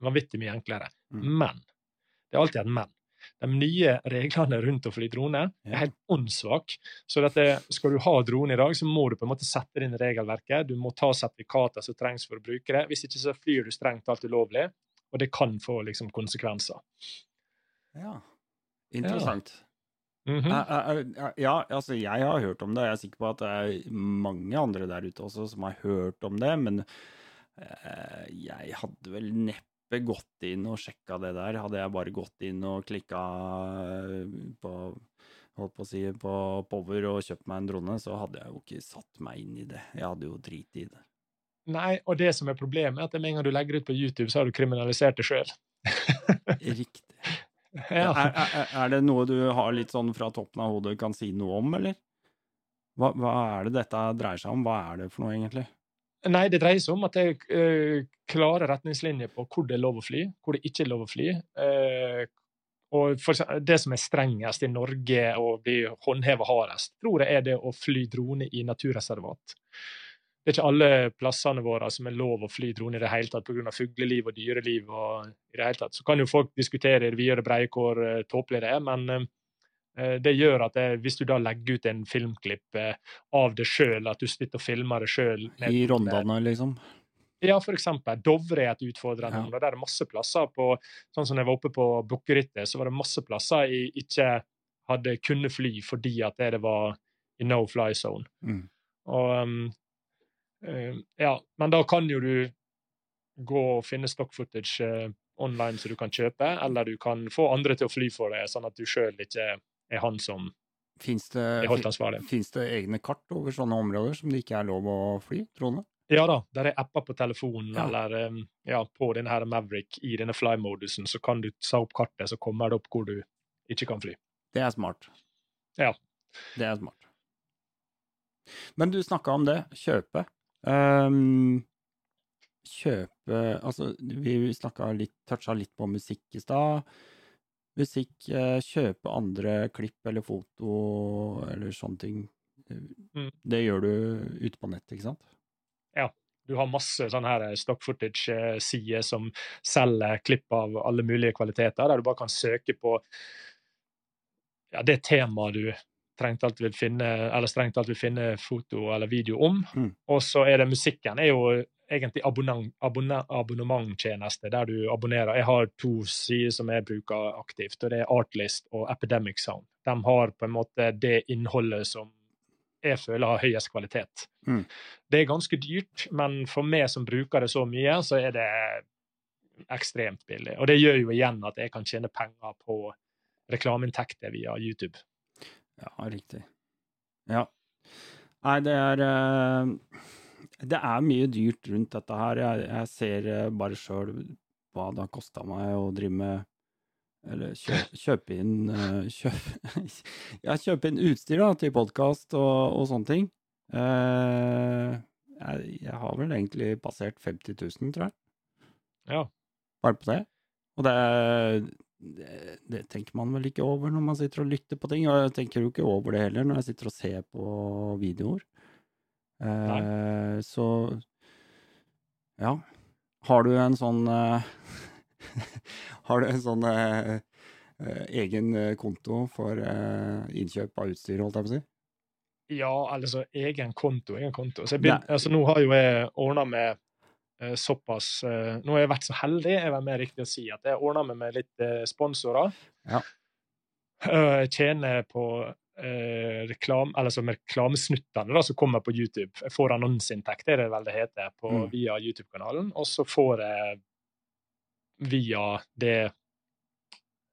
Speaker 2: vanvittig mye enklere. Mm. Men det er alltid et men. De nye reglene rundt å fly drone er helt åndssvake. Så dette, skal du ha drone i dag, så må du på en måte sette inn regelverket. Du må ta sertifikater som trengs for å bruke det. Hvis ikke så flyr du strengt talt ulovlig, og det kan få liksom, konsekvenser.
Speaker 1: Ja. Interessant. Ja. Mm -hmm. ja, altså jeg har hørt om det. Jeg er sikker på at det er mange andre der ute også som har hørt om det, men eh, jeg hadde vel neppe gått inn og sjekka det der. Hadde jeg bare gått inn og klikka eh, på holdt på å si på Power og kjøpt meg en drone, så hadde jeg jo ikke satt meg inn i det. Jeg hadde jo driti i det.
Speaker 2: Nei, og det som er problemet, er at med en gang du legger ut på YouTube, så har du kriminalisert det sjøl. <laughs>
Speaker 1: Riktig. Ja. Er, er, er, det noe du har litt sånn fra toppen av hodet kan si noe om, eller? Hva, hva, er det dette dreier seg om? Hva er det for noe, egentlig?
Speaker 2: Nei, det dreier seg om at det er uh, klare retningslinjer på hvor det er lov å fly, hvor det ikke er lov å fly. Uh, og Det som er strengest i Norge og blir håndheva hardest, tror jeg er det å fly drone i naturreservat det er ikke alle plassene våre som er lov å fly drone i det hele tatt pga. fugleliv og dyreliv. og i det hele tatt. Så kan jo folk diskutere videre breie hvor tåpelig det er, men Eh, Det gjør at det, hvis du da legger ut en filmklipp eh, av det sjøl, at du sitter og filmer det sjøl
Speaker 1: I Rondane, liksom.
Speaker 2: Ja, for eksempel. Dovre er et utfordrende
Speaker 1: Ja.
Speaker 2: område. Der er det masse plasser på Sånn som jeg var oppe på Bukkerittet, så var det masse plasser jeg ikke hadde kunnet fly fordi at det var i no fly zone.
Speaker 1: Mm.
Speaker 2: Og um, eh, Ja, men da kan jo du gå og finne stock footage eh, online som du kan kjøpe, eller du kan få andre til å fly for deg, sånn at du sjøl ikke er han som
Speaker 1: Fins det,
Speaker 2: er holdt ansvarlig.
Speaker 1: Fins det egne kart over sånne områder som det ikke er lov å fly, drone?
Speaker 2: Ja da, der er apper på telefonen
Speaker 1: Ja.
Speaker 2: eller um, ja, på denne her Maverick i denne fly-modusen, så kan du ta opp kartet, så kommer det opp hvor du ikke kan fly.
Speaker 1: Det er smart.
Speaker 2: Ja.
Speaker 1: Det er smart. Men du snakka om det, kjøpe. Um, kjøpe Altså, vi snakka litt, toucha litt på musikk i stad. Musikk, eh, kjøpe andre klipp eller foto eller sånne ting.
Speaker 2: Mm.
Speaker 1: Det gjør du ute på nett, ikke sant? Ja.
Speaker 2: Du har masse sånne her stock footage-sider som selger klipp av alle mulige kvaliteter, der du bare kan søke på ja, det temaet du strengt alt vil finne, eller strengt alt vil finne foto eller video om.
Speaker 1: Mm.
Speaker 2: Og så er det musikken er jo egentlig abonnementtjeneste, der du abonnerer. Jeg har to sider som jeg bruker aktivt, og det er Artlist og Epidemic Sound. De har på en måte det innholdet som jeg føler har høyest kvalitet.
Speaker 1: Mm.
Speaker 2: Det er ganske dyrt, men for meg som bruker det så mye, så er det ekstremt billig. Og det gjør jo igjen at jeg kan tjene penger på reklameinntekter via YouTube.
Speaker 1: Ja, riktig. Ja. Nei, det er eh, Det er mye dyrt rundt dette her. Jeg, jeg ser eh, bare sjøl hva det har kosta meg å drive med Eller kjøpe, kjøpe inn eh, kjøp, <laughs> Ja, kjøpe inn utstyr da, til podkast og, og sånne ting. Eh, jeg, jeg har vel egentlig passert 50 000, tror jeg.
Speaker 2: Ja.
Speaker 1: Bare på det. Og det, det, det tenker man vel ikke over når man sitter og lytter på ting. Og jeg tenker jo ikke over det heller når jeg sitter og ser på videoer. Eh, så ja. Har du en sånn eh, <laughs> Har du en sånn eh, eh, egen konto for innkjøp av utstyr, holdt jeg på å si?
Speaker 2: Ja, altså egen konto, egen konto. Så jeg begyn- altså, nå har jo jeg ordna med såpass Nå har jeg vært så heldig, er vel mer riktig å si, at jeg ordna med, med litt sponsorer.
Speaker 1: Ja.
Speaker 2: Jeg tjener på eh, reklam, eller som reklamesnuttene da, som kommer på YouTube. Jeg får annonseinntekt, det er det vel det heter, på,
Speaker 1: Mm.
Speaker 2: via YouTube-kanalen. Og så får jeg via det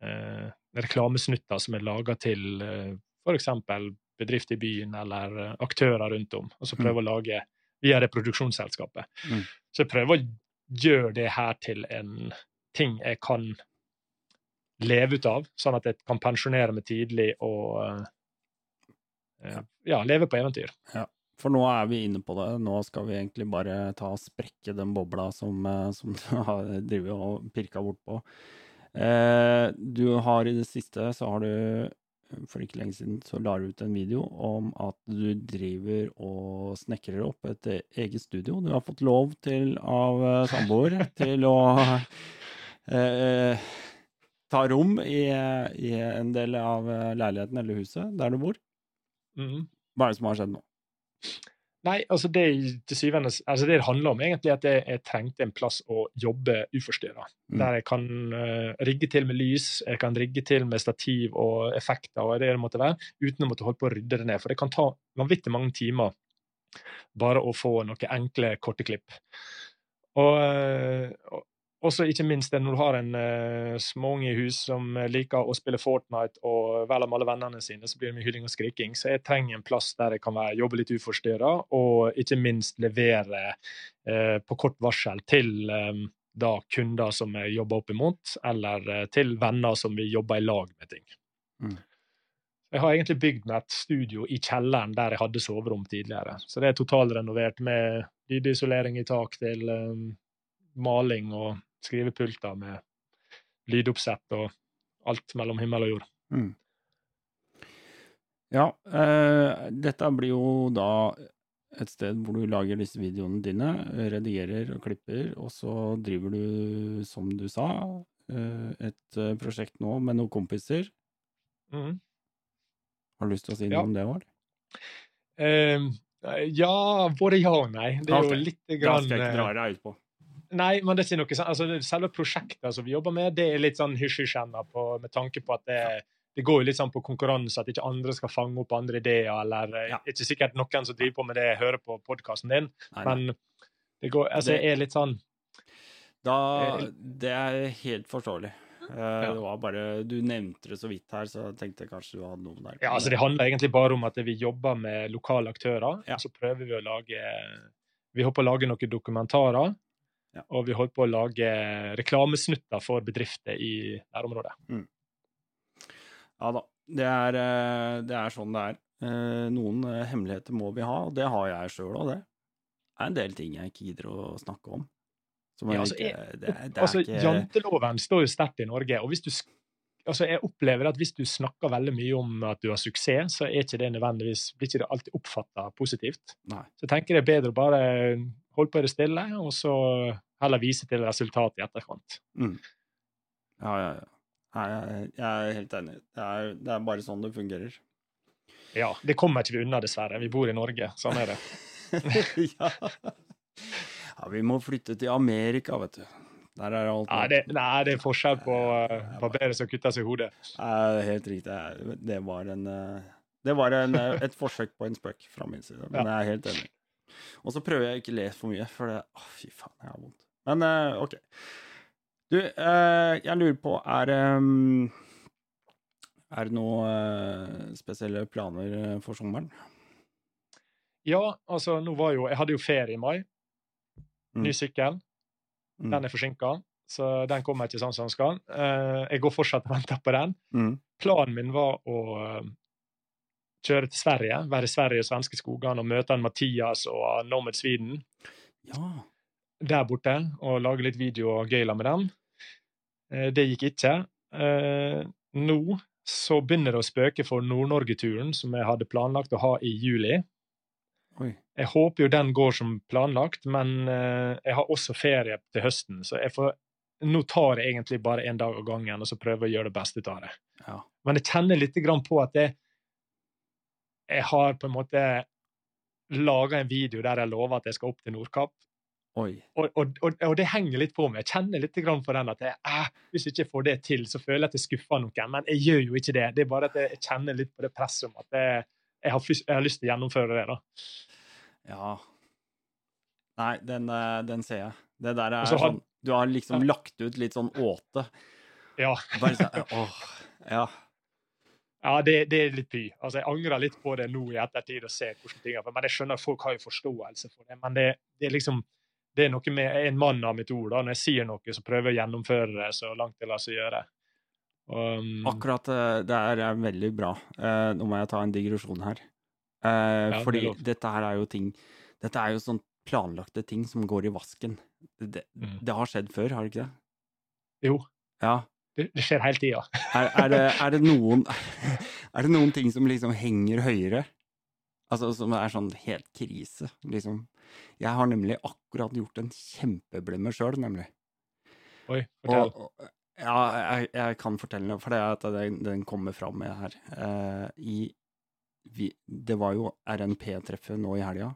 Speaker 2: eh, reklamesnutter som er laga til eh, f.eks. bedrift i byen eller eh, aktører rundt om, og så prøver mm. å lage via det produksjonsselskapet.
Speaker 1: Mm.
Speaker 2: Så jeg prøver å gjøre det her til en ting jeg kan leve ut av, sånn at jeg kan pensjonere meg tidlig og eh, ja, leve på eventyr.
Speaker 1: For nå er vi inne på det. Nå skal vi egentlig bare ta og sprekke den bobla som, eh, som du <laughs> har drevet og pirka bortpå. Eh, du har i det siste, så har du for ikke lenge siden så la du ut en video om at du driver og snekrer opp et eget studio. Du har fått lov til av eh, samboer <laughs> til å eh, ta rom i, i en del av eh, leiligheten eller huset der du bor.
Speaker 2: Mhm.
Speaker 1: Hva er det som har skjedd nå?
Speaker 2: Nei, altså det, syvende, altså det det handler om, egentlig at jeg, jeg trengte en plass å jobbe uforstyrra.
Speaker 1: Mm.
Speaker 2: Der jeg kan uh, rigge til med lys, jeg kan rigge til med stativ og effekter og det det måtte være, uten å måtte holde på å rydde det ned. For det kan ta vanvittig mange timer bare å få noen enkle korteklipp. Og, eh, og også ikke minst det når du har en uh, småunge i hus som liker å spille Fortnite og vel om alle vennene sine, så blir det mye hylling og skriking. Så jeg trenger en plass der jeg kan være, jobbe litt uforstyrra, og ikke minst levere uh, på kort varsel til um, da kunder som jeg jobber opp imot, eller uh, til venner som vi jobber i lag med ting.
Speaker 1: Mm.
Speaker 2: Jeg har egentlig bygd meg et studio i kjelleren der jeg hadde soverom tidligere. Så det er totalrenovert med lydisolering i tak til um, maling og skrivepulter med lydoppsett og alt mellom himmel og jord.
Speaker 1: Mm. Ja, eh, dette blir jo da et sted hvor du lager disse videoene dine, redigerer og klipper, og så driver du, som du sa, eh, et eh, prosjekt nå med noen kompiser.
Speaker 2: Mm.
Speaker 1: Har du lyst til å si noe
Speaker 2: Ja.
Speaker 1: om det òg?
Speaker 2: Eh, ja, både ja og nei. Det er jo litt
Speaker 1: Da
Speaker 2: grann
Speaker 1: skal jeg ikke
Speaker 2: eh,
Speaker 1: dra deg ut på.
Speaker 2: Nei, men det er ikke noe sånn, altså Selve prosjektet som vi jobber med, det er litt sånn hysj-hysj med tanke på at det, det går jo litt sånn på konkurranse, at ikke andre skal fange opp andre ideer, eller det
Speaker 1: Ja.
Speaker 2: ikke sikkert noen som driver på med det, hører på podkasten din,
Speaker 1: Nei, nei.
Speaker 2: men det går, altså,
Speaker 1: Det-
Speaker 2: er litt sånn
Speaker 1: Da,
Speaker 2: Eh,
Speaker 1: det er helt forståelig. Eh,
Speaker 2: Ja.
Speaker 1: Det var bare, Du nevnte det så vidt her, så jeg tenkte kanskje du hadde noe der.
Speaker 2: Ja, altså Det handler egentlig bare om at vi jobber med lokale aktører.
Speaker 1: Ja.
Speaker 2: og Så prøver vi å lage Vi håper å lage noen dokumentarer.
Speaker 1: Ja.
Speaker 2: Og vi holder på å lage reklamesnutter for bedrifter i nærområdet.
Speaker 1: Ja da. Det er, eh, det er sånn det er. Eh, Noen eh, hemmeligheter må vi ha, og det har jeg sjøl òg, det. Det er en del ting jeg ikke gidder å snakke om.
Speaker 2: Ja, altså,
Speaker 1: ikke, det, det
Speaker 2: altså,
Speaker 1: ikke
Speaker 2: Janteloven står jo sterkt i Norge. og hvis du altså Jeg opplever at hvis du snakker veldig mye om at du har suksess, så er ikke det nødvendigvis, blir ikke det alltid oppfatta positivt.
Speaker 1: Nei.
Speaker 2: Så jeg tenker det er bedre å bare holde på det stille, og så heller vise til resultatet i etterkant.
Speaker 1: Ja, ja, ja. Nei, jeg, jeg er helt enig. Det er, det er bare sånn det fungerer.
Speaker 2: Ja, Det kommer ikke vi unna, dessverre. Vi bor i Norge. Sånn er det. <laughs>
Speaker 1: ja. ja, vi må flytte til Amerika, vet du. Der er alt
Speaker 2: nei, det, nei, det er forskjell på uh, barberer som kutter seg i hodet.
Speaker 1: Nei, helt riktig. Det var, en, eh, det var en, eh, et forsøk på en spøk fra min side, men
Speaker 2: Ja.
Speaker 1: jeg er helt enig. Og så prøver jeg ikke å le for mye, for det Å, fy faen, jeg har vondt. Men uh, OK. Du, uh, jeg lurer på Er um, Er det noen spesielle planer for sommeren?
Speaker 2: Ja, altså, nå var jo Jeg hadde jo ferie i mai. Ny
Speaker 1: Mm.
Speaker 2: sykkel.
Speaker 1: Mm.
Speaker 2: Den er forsinka, så den kommer ikke sånn som den skal. Jeg går fortsatt og venter på den.
Speaker 1: Mm.
Speaker 2: Planen min var å kjøre til Sverige, være i Sverige og svenske skogene og møte en Mathias og Nomad Sweden
Speaker 1: Ja.
Speaker 2: der borte og lage litt video og gøyla med dem. Eh, det gikk ikke. Eh, nå så begynner det å spøke for Nord-Norge-turen som jeg hadde planlagt å ha i juli.
Speaker 1: Oi.
Speaker 2: Jeg håper jo den går som planlagt, men eh, jeg har også ferie til høsten, så jeg får, nå tar jeg egentlig bare én dag av gangen og så prøver jeg å gjøre det beste ut av det.
Speaker 1: Ja.
Speaker 2: Men jeg kjenner litt på at jeg, jeg har på en måte laga en video der jeg lover at jeg skal opp til Nordkapp. Og, og, og, og det henger litt på meg. Jeg kjenner litt grann på den at jeg, eh, hvis jeg ikke får det til, så føler jeg at jeg skuffer noen. Men jeg gjør jo ikke det. Det er bare at jeg, jeg kjenner litt på det presset om at jeg, jeg, har, jeg har lyst til å gjennomføre det. da.
Speaker 1: Ja. Nei, den, eh, den ser jeg. Det der er
Speaker 2: har-
Speaker 1: sånn Du har liksom lagt ut litt sånn åte.
Speaker 2: Ja,
Speaker 1: Bare sånn Åh. Ja.
Speaker 2: Ja det, det er litt py. Altså, Jeg angrer litt på det nå i ettertid og ser hvordan ting er. Men jeg skjønner at folk har jo forståelse for det. Men det, det er liksom det er noe med en mann av mitt ord. da. Når jeg sier noe, så prøver jeg å gjennomføre det så langt det lar seg gjøre. Um,
Speaker 1: Akkurat eh, det er, er veldig bra. Uh, nå må jeg ta en digresjon her.
Speaker 2: Uh, er
Speaker 1: fordi
Speaker 2: det
Speaker 1: dette her er jo ting Dette er jo sånn planlagte ting som går i vasken. Det, det,
Speaker 2: Mm.
Speaker 1: det har skjedd før, har det ikke det?
Speaker 2: Jo,
Speaker 1: Ja.
Speaker 2: Det, skjer hele tida.
Speaker 1: Er, er, det, det noen, <laughs> er det noen ting som liksom henger høyere? Altså som er sånn helt krise, liksom. Jeg har nemlig akkurat gjort en kjempeblemme sjøl, nemlig.
Speaker 2: Oi, fortell.
Speaker 1: Og, og, ja, jeg, jeg kan fortelle noe, for det er at den, den kommer fram med her. Eh, i, vi, det var jo RNP-treffet nå i helga,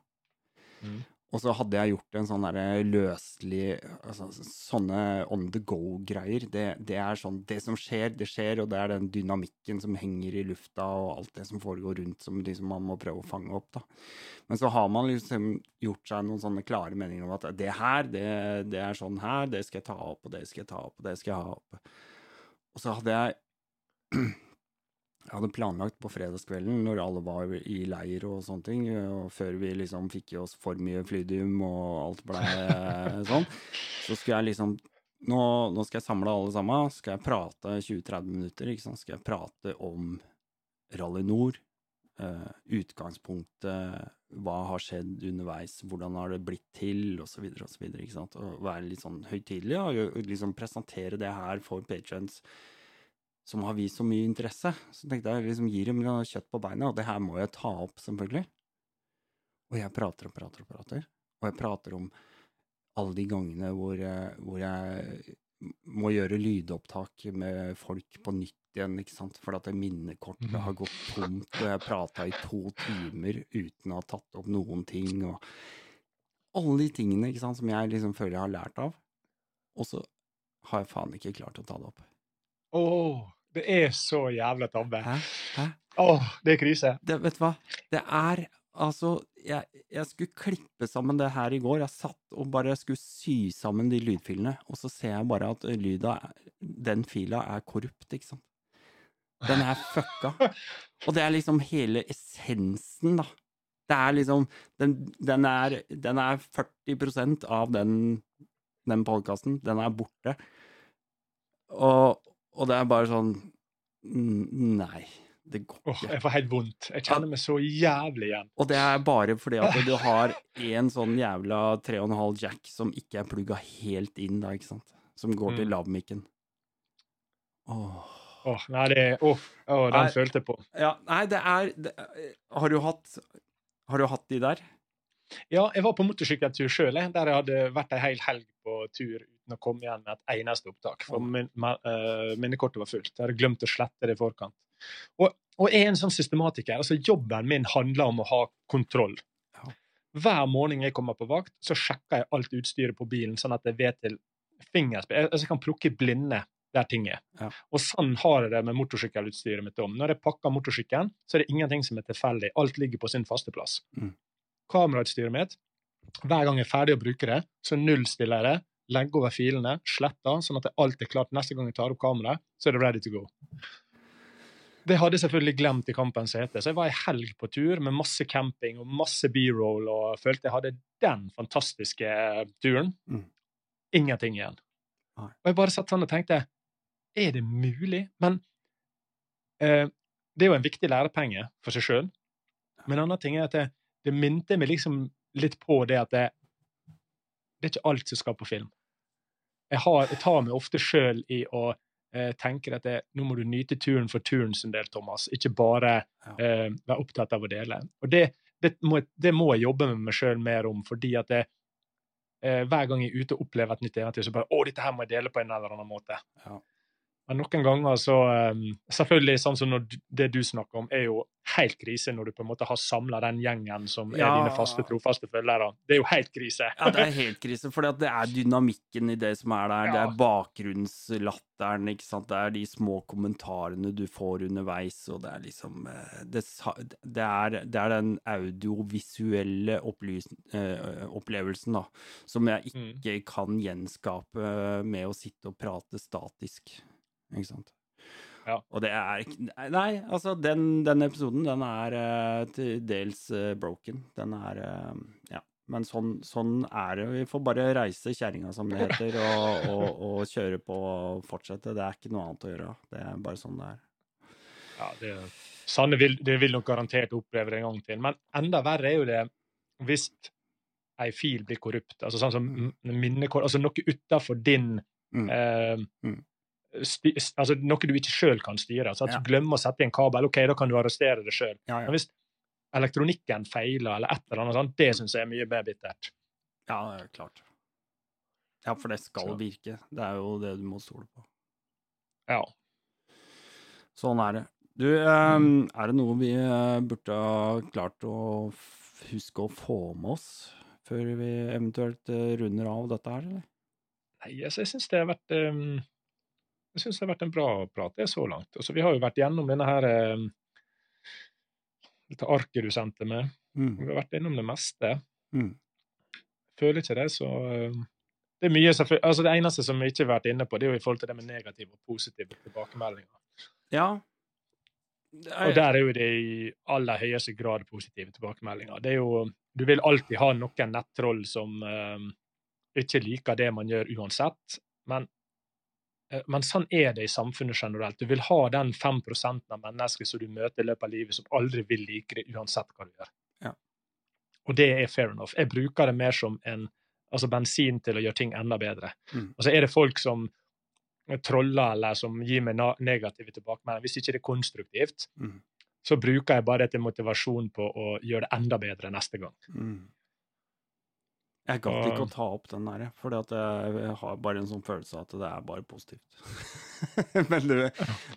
Speaker 2: Mm.
Speaker 1: Og så hadde jeg gjort en sånn derre løselig altså, Sånne on the go-greier. Det, det er sånn Det som skjer, det skjer, og det er den dynamikken som henger i lufta, og alt det som foregår rundt, som liksom man må prøve å fange opp, da. Men så har man liksom gjort seg noen sånne klare meninger om at det her, det, det er sånn her, det skal jeg ta opp, og det skal jeg ta opp, og det skal jeg ha opp. Og så hadde jeg Jeg hadde planlagt på fredagskvelden, når alle var i leir og sånne ting, og før vi liksom fikk i oss for mye flydium og alt ble <laughs> sånn, så skulle jeg liksom nå, nå skal jeg samle alle sammen, skal jeg prate 20-30 minutter, ikke sant, skal jeg prate om Rally Nord, eh, utgangspunktet, hva har skjedd underveis, hvordan har det blitt til, så videre, ikke sant, og være litt sånn høytidelig, og liksom presentere det her for patrons som har vist så mye interesse. Så tenkte jeg liksom gir dem kjøtt på beina, og det her må jeg ta opp, selvfølgelig. Og jeg prater og prater og prater, og jeg prater om alle de gangene hvor jeg, hvor jeg må gjøre lydopptak med folk på nytt igjen, ikke sant, for at minnekortet
Speaker 2: Mhm.
Speaker 1: har gått tomt, og jeg prata i to timer uten å ha tatt opp noen ting, og alle de tingene ikke sant, som jeg liksom føler jeg har lært av, og så har jeg faen ikke klart å ta det opp.
Speaker 2: Åh, det er så jævla tabbe.
Speaker 1: Hæ? Hæ?
Speaker 2: Åh, det er krise.
Speaker 1: Det, vet du hva? Det er altså jeg, jeg skulle klippe sammen det her i går. Jeg satt og bare skulle sy sammen de lydfilene, og så ser jeg bare at lyda Den fila er korrupt, ikke sant? Den er fucka. <laughs> Og det er liksom hele essensen, da. Det er liksom Den, den, er, den er 40% av den, den podkasten. Den er borte. Og, og det er bare sånn Nei, det går
Speaker 2: Åh,
Speaker 1: Oh,
Speaker 2: jeg får helt vondt. Jeg kjenner meg så jævlig igjen.
Speaker 1: Og det er bare fordi at <laughs> du har en sånn jævla 3,5 jack som ikke er plugga helt inn, da, ikke sant? Som går til
Speaker 2: Mm.
Speaker 1: lavmikken. Åh.
Speaker 2: Åh, nei, det Åh, åh, den
Speaker 1: Nei.
Speaker 2: følte jeg på.
Speaker 1: Ja, nei, det er det, Har du hatt Har du hatt de der?
Speaker 2: Ja, jeg var på motorsykkeltur sjøl, der jeg hadde vært ei hel helg på tur uten å komme igjen med et eneste opptak. For min, eh, minnekortet var fullt. Jeg hadde glemt å slette det i forkant. Og, og jeg er en sånn systematiker. altså Jobben min handler om å ha kontroll. Hver morgen jeg kommer på vakt, så sjekker jeg alt utstyret på bilen, sånn at jeg vet til fingerspill. Jeg, altså, jeg kan plukke blinde der ting er.
Speaker 1: Ja.
Speaker 2: Og sånn har jeg det med motorsykkelutstyret mitt om. Når jeg pakker motorsykkelen, så er det ingenting som er tilfeldig. Alt ligger på sin faste plass.
Speaker 1: Mm.
Speaker 2: Kamerautstyret mitt, hver gang jeg er ferdig å bruke det, så nullstiller jeg det, legger over filene, sletter, sånn at det alt er klart. Neste gang jeg tar opp kameraet, så er det ready to go. Det hadde jeg selvfølgelig glemt i Kampens hete, så jeg var ei helg på tur med masse camping og masse b-roll og følte jeg hadde den fantastiske eh, turen.
Speaker 1: Mm.
Speaker 2: Ingenting igjen.
Speaker 1: Nei.
Speaker 2: Og jeg bare satt sånn og tenkte Er det mulig? Men eh, det er jo en viktig lærepenge for seg sjøl. Men en annen ting er at det, det minte meg liksom litt på det at det, det er ikke alt som skal på film. Jeg, har, jeg tar meg ofte sjøl i å eh, tenke at det, nå må du nyte turen for turen sin del, Thomas. Ikke bare eh, være opptatt av å dele. Og det, det, må, jeg- det må jeg jobbe med meg sjøl mer om, fordi at det, eh, hver gang jeg er ute og opplever et nytt eventyr, så bare Å, dette her må jeg dele på en eller annen måte.
Speaker 1: Ja.
Speaker 2: Men noen ganger så um, Selvfølgelig, sånn som det du snakker om, er jo helt krise når du på en måte har samla den gjengen som er dine faste, trofaste følgere. Det er jo helt krise.
Speaker 1: Ja, det er helt krise, for det er dynamikken i det som er der. Det
Speaker 2: Ja.
Speaker 1: er bakgrunnslatteren, ikke sant. Det er de små kommentarene du får underveis, og det er liksom eh, Det, det, er, det er den audiovisuelle opplys, eh, opplevelsen, da, som jeg
Speaker 2: Mm.
Speaker 1: ikke kan gjenskape med å sitte og prate statisk. Ikke sant.
Speaker 2: Ja.
Speaker 1: Og det er ikke Nei, altså, den, den episoden, den er uh, til dels uh, broken. Den er uh, Ja. Men sånn, sånn er det. Vi får bare reise kjerringa, som det heter, og, og, og kjøre på og fortsette. Det er ikke noe annet å gjøre. Det er bare sånn det er.
Speaker 2: Ja, det, Sanne vil, det vil nok garantert oppleve det en gang til. Men enda verre er jo det hvis ei fil blir korrupt. Altså sånn som minnekort, altså noe utafor din
Speaker 1: Mm.
Speaker 2: eh,
Speaker 1: Mm.
Speaker 2: Altså Noe du ikke sjøl kan styre. Altså at
Speaker 1: Ja.
Speaker 2: du glemmer å sette i en kabel, OK, da kan du arrestere det sjøl.
Speaker 1: Ja,
Speaker 2: Men hvis elektronikken feiler, eller et eller annet sånt, det syns jeg er mye mer bittert.
Speaker 1: ja, det er klart. Ja, for det skal
Speaker 2: Så.
Speaker 1: virke. Det er jo det du må stole på.
Speaker 2: Ja.
Speaker 1: Sånn er det. Du, eh, er det noe vi eh, burde ha klart å huske å få med oss før vi eventuelt eh, runder av dette her, eller?
Speaker 2: Nei, altså, jeg syns det har vært um, jeg synes det har vært en bra prat det er så langt. Altså, vi har jo vært gjennom denne her um, dette arket du sendte meg.
Speaker 1: Mm.
Speaker 2: Vi har vært innom det meste.
Speaker 1: Mm.
Speaker 2: Føler ikke det, så um, Det er mye altså det eneste som vi ikke har vært inne på, det er jo i forhold til det med negative og positive tilbakemeldinger.
Speaker 1: Ja. Er...
Speaker 2: Og der er jo det i aller høyeste grad positive tilbakemeldinger. Det er jo, du vil alltid ha noen nettroll som um, ikke liker det man gjør uansett, men, eh, men sånn er det i samfunnet generelt. Du vil ha den 5 av mennesker som du møter i løpet av livet, som aldri vil like det uansett hva du gjør.
Speaker 1: Ja.
Speaker 2: Og det er fair enough. Jeg bruker det mer som en altså bensin til å gjøre ting enda bedre.
Speaker 1: Mm.
Speaker 2: Og så er det folk som troller eller som gir meg negative tilbakemeldinger. Hvis ikke det er konstruktivt,
Speaker 1: Mm.
Speaker 2: så bruker jeg bare det til motivasjon på å gjøre det enda bedre neste gang.
Speaker 1: Mm. Jeg gadd ikke å ta opp den der, for jeg har bare en sånn følelse av at det er bare positivt. <laughs> Men du,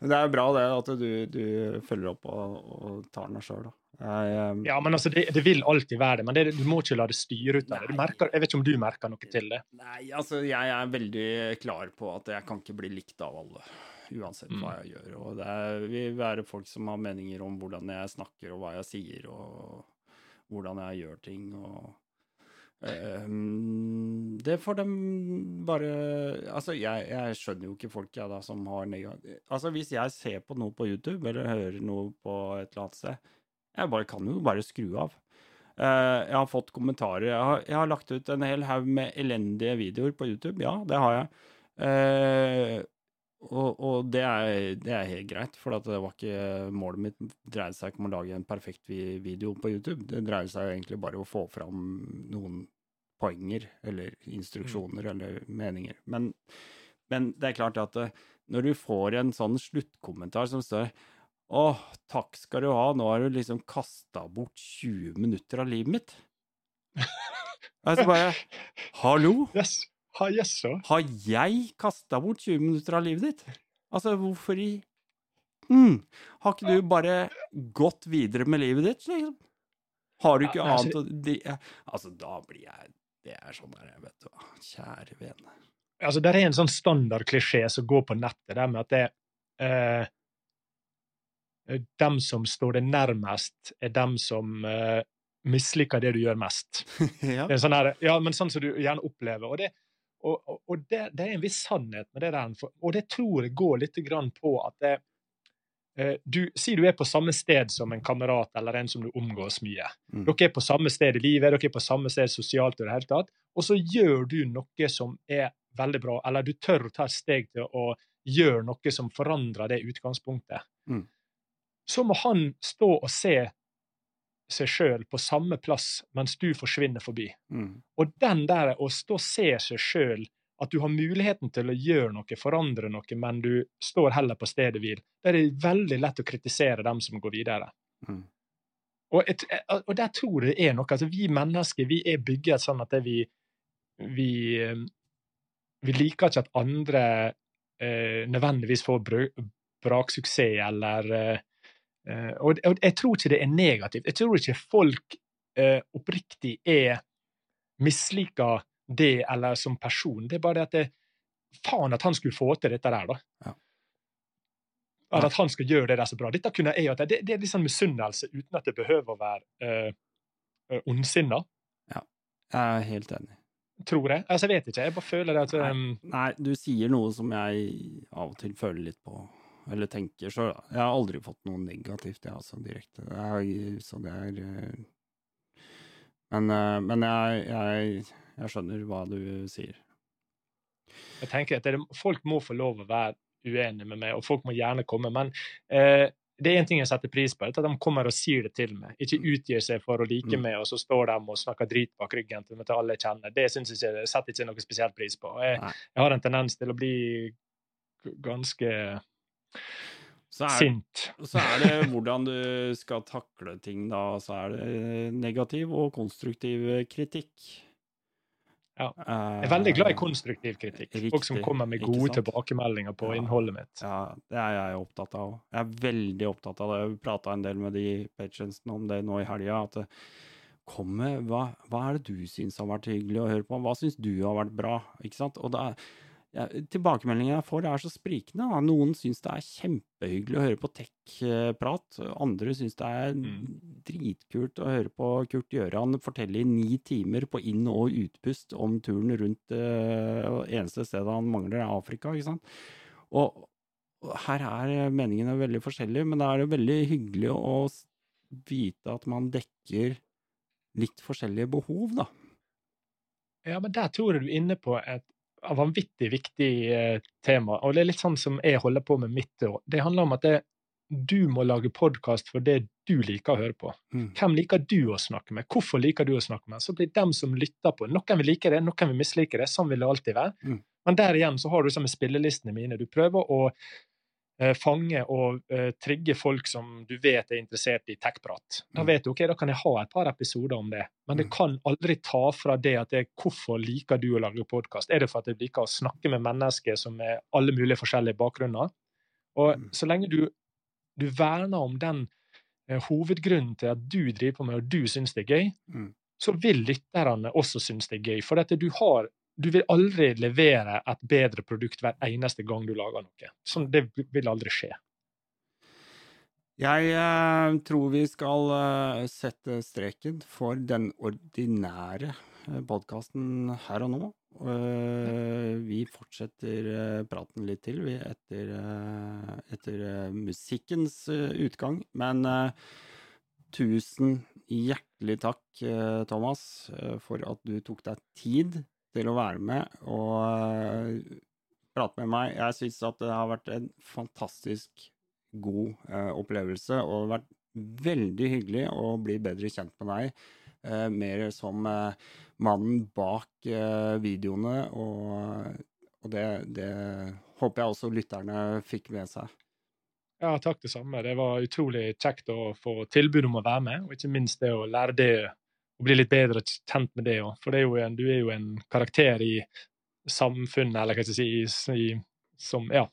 Speaker 1: det er bra det at du, du følger opp og, og tar den sjøl, da. Jeg, eh,
Speaker 2: Ja, men altså, det, det vil alltid være det, men det, du må ikke la det styre ut av det. Merker, jeg vet ikke om du merker noe til det?
Speaker 1: Nei, altså jeg er veldig klar på at jeg kan ikke bli likt av alle. Uansett
Speaker 2: Mm.
Speaker 1: hva jeg gjør. Og det er, vil være folk som har meninger om hvordan jeg snakker og hva jeg sier, og hvordan jeg gjør ting. og ehm, Det får dem bare Altså, jeg, jeg skjønner jo ikke folk jeg da som har negativ Altså, hvis jeg ser på noe på YouTube, eller hører noe på et eller annet sted, jeg bare kan jo bare skru av. Eh, jeg har fått kommentarer. Jeg har, jeg har lagt ut en hel haug med elendige videoer på YouTube. Ja, det har jeg. Eh, og og det, er, det er helt greit, for det var ikke målet mitt dreide seg ikke om å lage en perfekt video på YouTube. Det dreier seg egentlig bare om å få fram noen poenger, eller instruksjoner, eller meninger. Men, men det er klart at eh, når du får en sånn sluttkommentar som står å, takk skal du ha, nå har du liksom kasta bort 20 minutter av livet mitt. <laughs> Altså bare Hallo?
Speaker 2: Yes. Ha, yes, så.
Speaker 1: Har jeg kasta bort 20 minutter av livet ditt? Altså, hvorfor i mm, Har ikke du bare gått videre med livet ditt, liksom? Har du ikke
Speaker 2: Ja, altså-
Speaker 1: annet å Altså, da blir jeg Det er sånn der, vet du hva. Kjære vene.
Speaker 2: Altså, det er en sånn standardklisjé som går på nettet, det med at det eh, Dem som står det nærmest, er dem som eh, misliker det du gjør mest. <laughs>
Speaker 1: ja.
Speaker 2: Det er sånn her, ja, men sånn som du gjerne opplever. Og det, og, og, det, det er en viss sannhet med det der. Og det tror jeg går litt grann på at det, du, Si du er på samme sted som en kamerat eller en som du omgås mye.
Speaker 1: Mm.
Speaker 2: Dere er på samme sted i livet, dere er på samme sted sosialt, i det hele tatt, og så gjør du noe som er veldig bra, eller du tør å ta et steg til å gjøre noe som forandrer det utgangspunktet.
Speaker 1: Mm.
Speaker 2: Så må han stå og se seg sjøl på samme plass mens du forsvinner forbi.
Speaker 1: Mm.
Speaker 2: Og den der å stå og se seg sjøl, at du har muligheten til å gjøre noe, forandre noe, men du står heller på stedet hvil, Da er det veldig lett å kritisere dem som går videre.
Speaker 1: Mm.
Speaker 2: Og, et, og der tror jeg det er noe. altså Vi mennesker vi er bygget sånn at det vi, vi eh, Vi liker ikke at andre eh, nødvendigvis får braksuksess eller eh, eh, og, og jeg tror ikke det er negativt. Jeg tror ikke folk eh, oppriktig er misliker det eller som person. Det er bare det at det, Faen at han skulle få til dette der, da.
Speaker 1: Ja.
Speaker 2: Eller at han skal gjøre det der så bra. Dette kunne jeg gjort. Det, det er litt sånn misunnelse uten at det behøver å være eh, ondsinna,
Speaker 1: Jeg er helt enig.
Speaker 2: tror jeg. Altså, jeg vet ikke. Jeg bare føler det at um,
Speaker 1: Nei, du sier noe som jeg av og til føler litt på, eller tenker så. Jeg har aldri fått noe negativt, jeg, altså, direkte. Er, så det er eh, Men, men jeg, jeg, jeg skjønner hva du sier.
Speaker 2: Jeg tenker at det, Folk må få lov å være uenige med meg, og folk må gjerne komme. Men eh, det er en ting jeg setter pris på, det er at de kommer og sier det til meg. Ikke utgir seg for å like
Speaker 1: Mm.
Speaker 2: meg, og så står de og snakker drit bak ryggen til alle jeg kjenner. Det synes jeg ikke, setter ikke noe spesielt pris på. Jeg, jeg har en tendens til å bli ganske
Speaker 1: Så er,
Speaker 2: sint.
Speaker 1: så er det hvordan du skal takle ting, da. Så er det negativ og konstruktiv kritikk.
Speaker 2: Ja. Jeg er veldig glad i konstruktiv kritikk. Folk som kommer med gode tilbakemeldinger på
Speaker 1: Ja.
Speaker 2: innholdet mitt.
Speaker 1: Ja, det er jeg opptatt av. Jeg er veldig opptatt av det. Jeg prata en del med de patronsene om det nå i helga. At det kommer, hva, hva er det du syns har vært hyggelig å høre på? Hva syns du har vært bra? Ikke sant? Og det er, ja, tilbakemeldingene jeg får, er så sprikende. Da. Noen syns det er kjempehyggelig å høre på tech-prat. Andre syns det er
Speaker 2: Mm.
Speaker 1: dritkult å høre på Kurt Gjøran fortelle i ni timer på inn- og utpust om turen rundt uh, eneste stedet han mangler, er Afrika. ikke sant? Og og her er meningene veldig forskjellige, men da er det veldig hyggelig å vite at man dekker litt forskjellige behov, da.
Speaker 2: Ja, men der tror jeg du er inne på et vanvittig viktig eh, tema. Og det er litt sånn som jeg holder på med mitt år. Det handler om at det, du må lage podkast for det du liker å høre på.
Speaker 1: Mm.
Speaker 2: Hvem liker du å snakke med? Hvorfor liker du å snakke med? Så blir dem som lytter på Noen vil like det, noen vil mislike det. Sånn vil det alltid være.
Speaker 1: Mm.
Speaker 2: Men der igjen så har du sånn med spillelistene mine. Du prøver å fange og eh, trigge folk som du vet er interessert i tech-prat. Da
Speaker 1: Mm.
Speaker 2: vet du ok, da kan jeg ha et par episoder om det. Men det
Speaker 1: Mm.
Speaker 2: kan aldri ta fra det at det er hvorfor liker du å lage podkast. Er det for at jeg liker å snakke med mennesker som er alle mulige forskjellige bakgrunner? Og
Speaker 1: Mm.
Speaker 2: så lenge du, du verner om den eh, hovedgrunnen til at du driver på med, og du syns det er gøy, så vil lytterne også synes det er gøy. For dette, du, har, du vil aldri levere et bedre produkt hver eneste gang du lager noe. Sånn, det vil aldri skje.
Speaker 1: Jeg eh, tror vi skal eh, sette streken for den ordinære podkasten her og nå. Eh, vi fortsetter eh, praten litt til vi, etter, eh, etter eh, musikkens eh, utgang. Men eh, tusen hjertelig takk, eh, Thomas, eh, for at du tok deg tid til å være med og eh, prate med meg. Jeg syns at det har vært en fantastisk god eh, opplevelse, og det har vært veldig hyggelig å bli bedre kjent med deg. Eh, mer som mannen bak videoene, og, og det, det håper jeg også lytterne fikk med seg.
Speaker 2: Ja, takk det samme. Det var utrolig kjekt å få tilbud om å være med, og ikke minst det å lære det å bli litt bedre kjent med det òg. For det er en, du er jo en karakter i samfunnet, eller hva skal jeg si, i, som ja,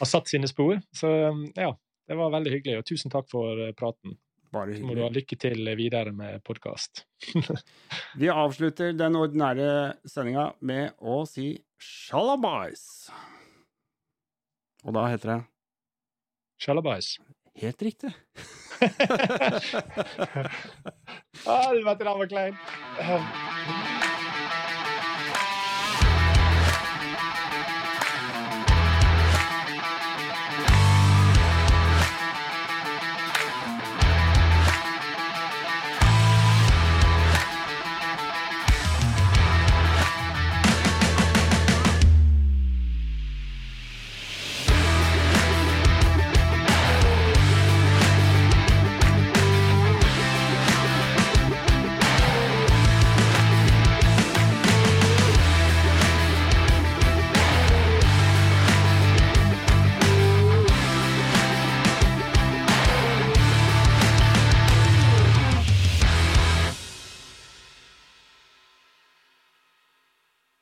Speaker 2: har satt sine spor. Så ja, det var veldig hyggelig, og tusen takk for eh, praten.
Speaker 1: Bare
Speaker 2: Så må du ha lykke til videre med podkast. <laughs>
Speaker 1: Vi avslutter den ordinære sendinga med å si shalabais. Og da heter det
Speaker 2: Sjalabais.
Speaker 1: Helt riktig. <laughs>
Speaker 2: Helvete, den var klein!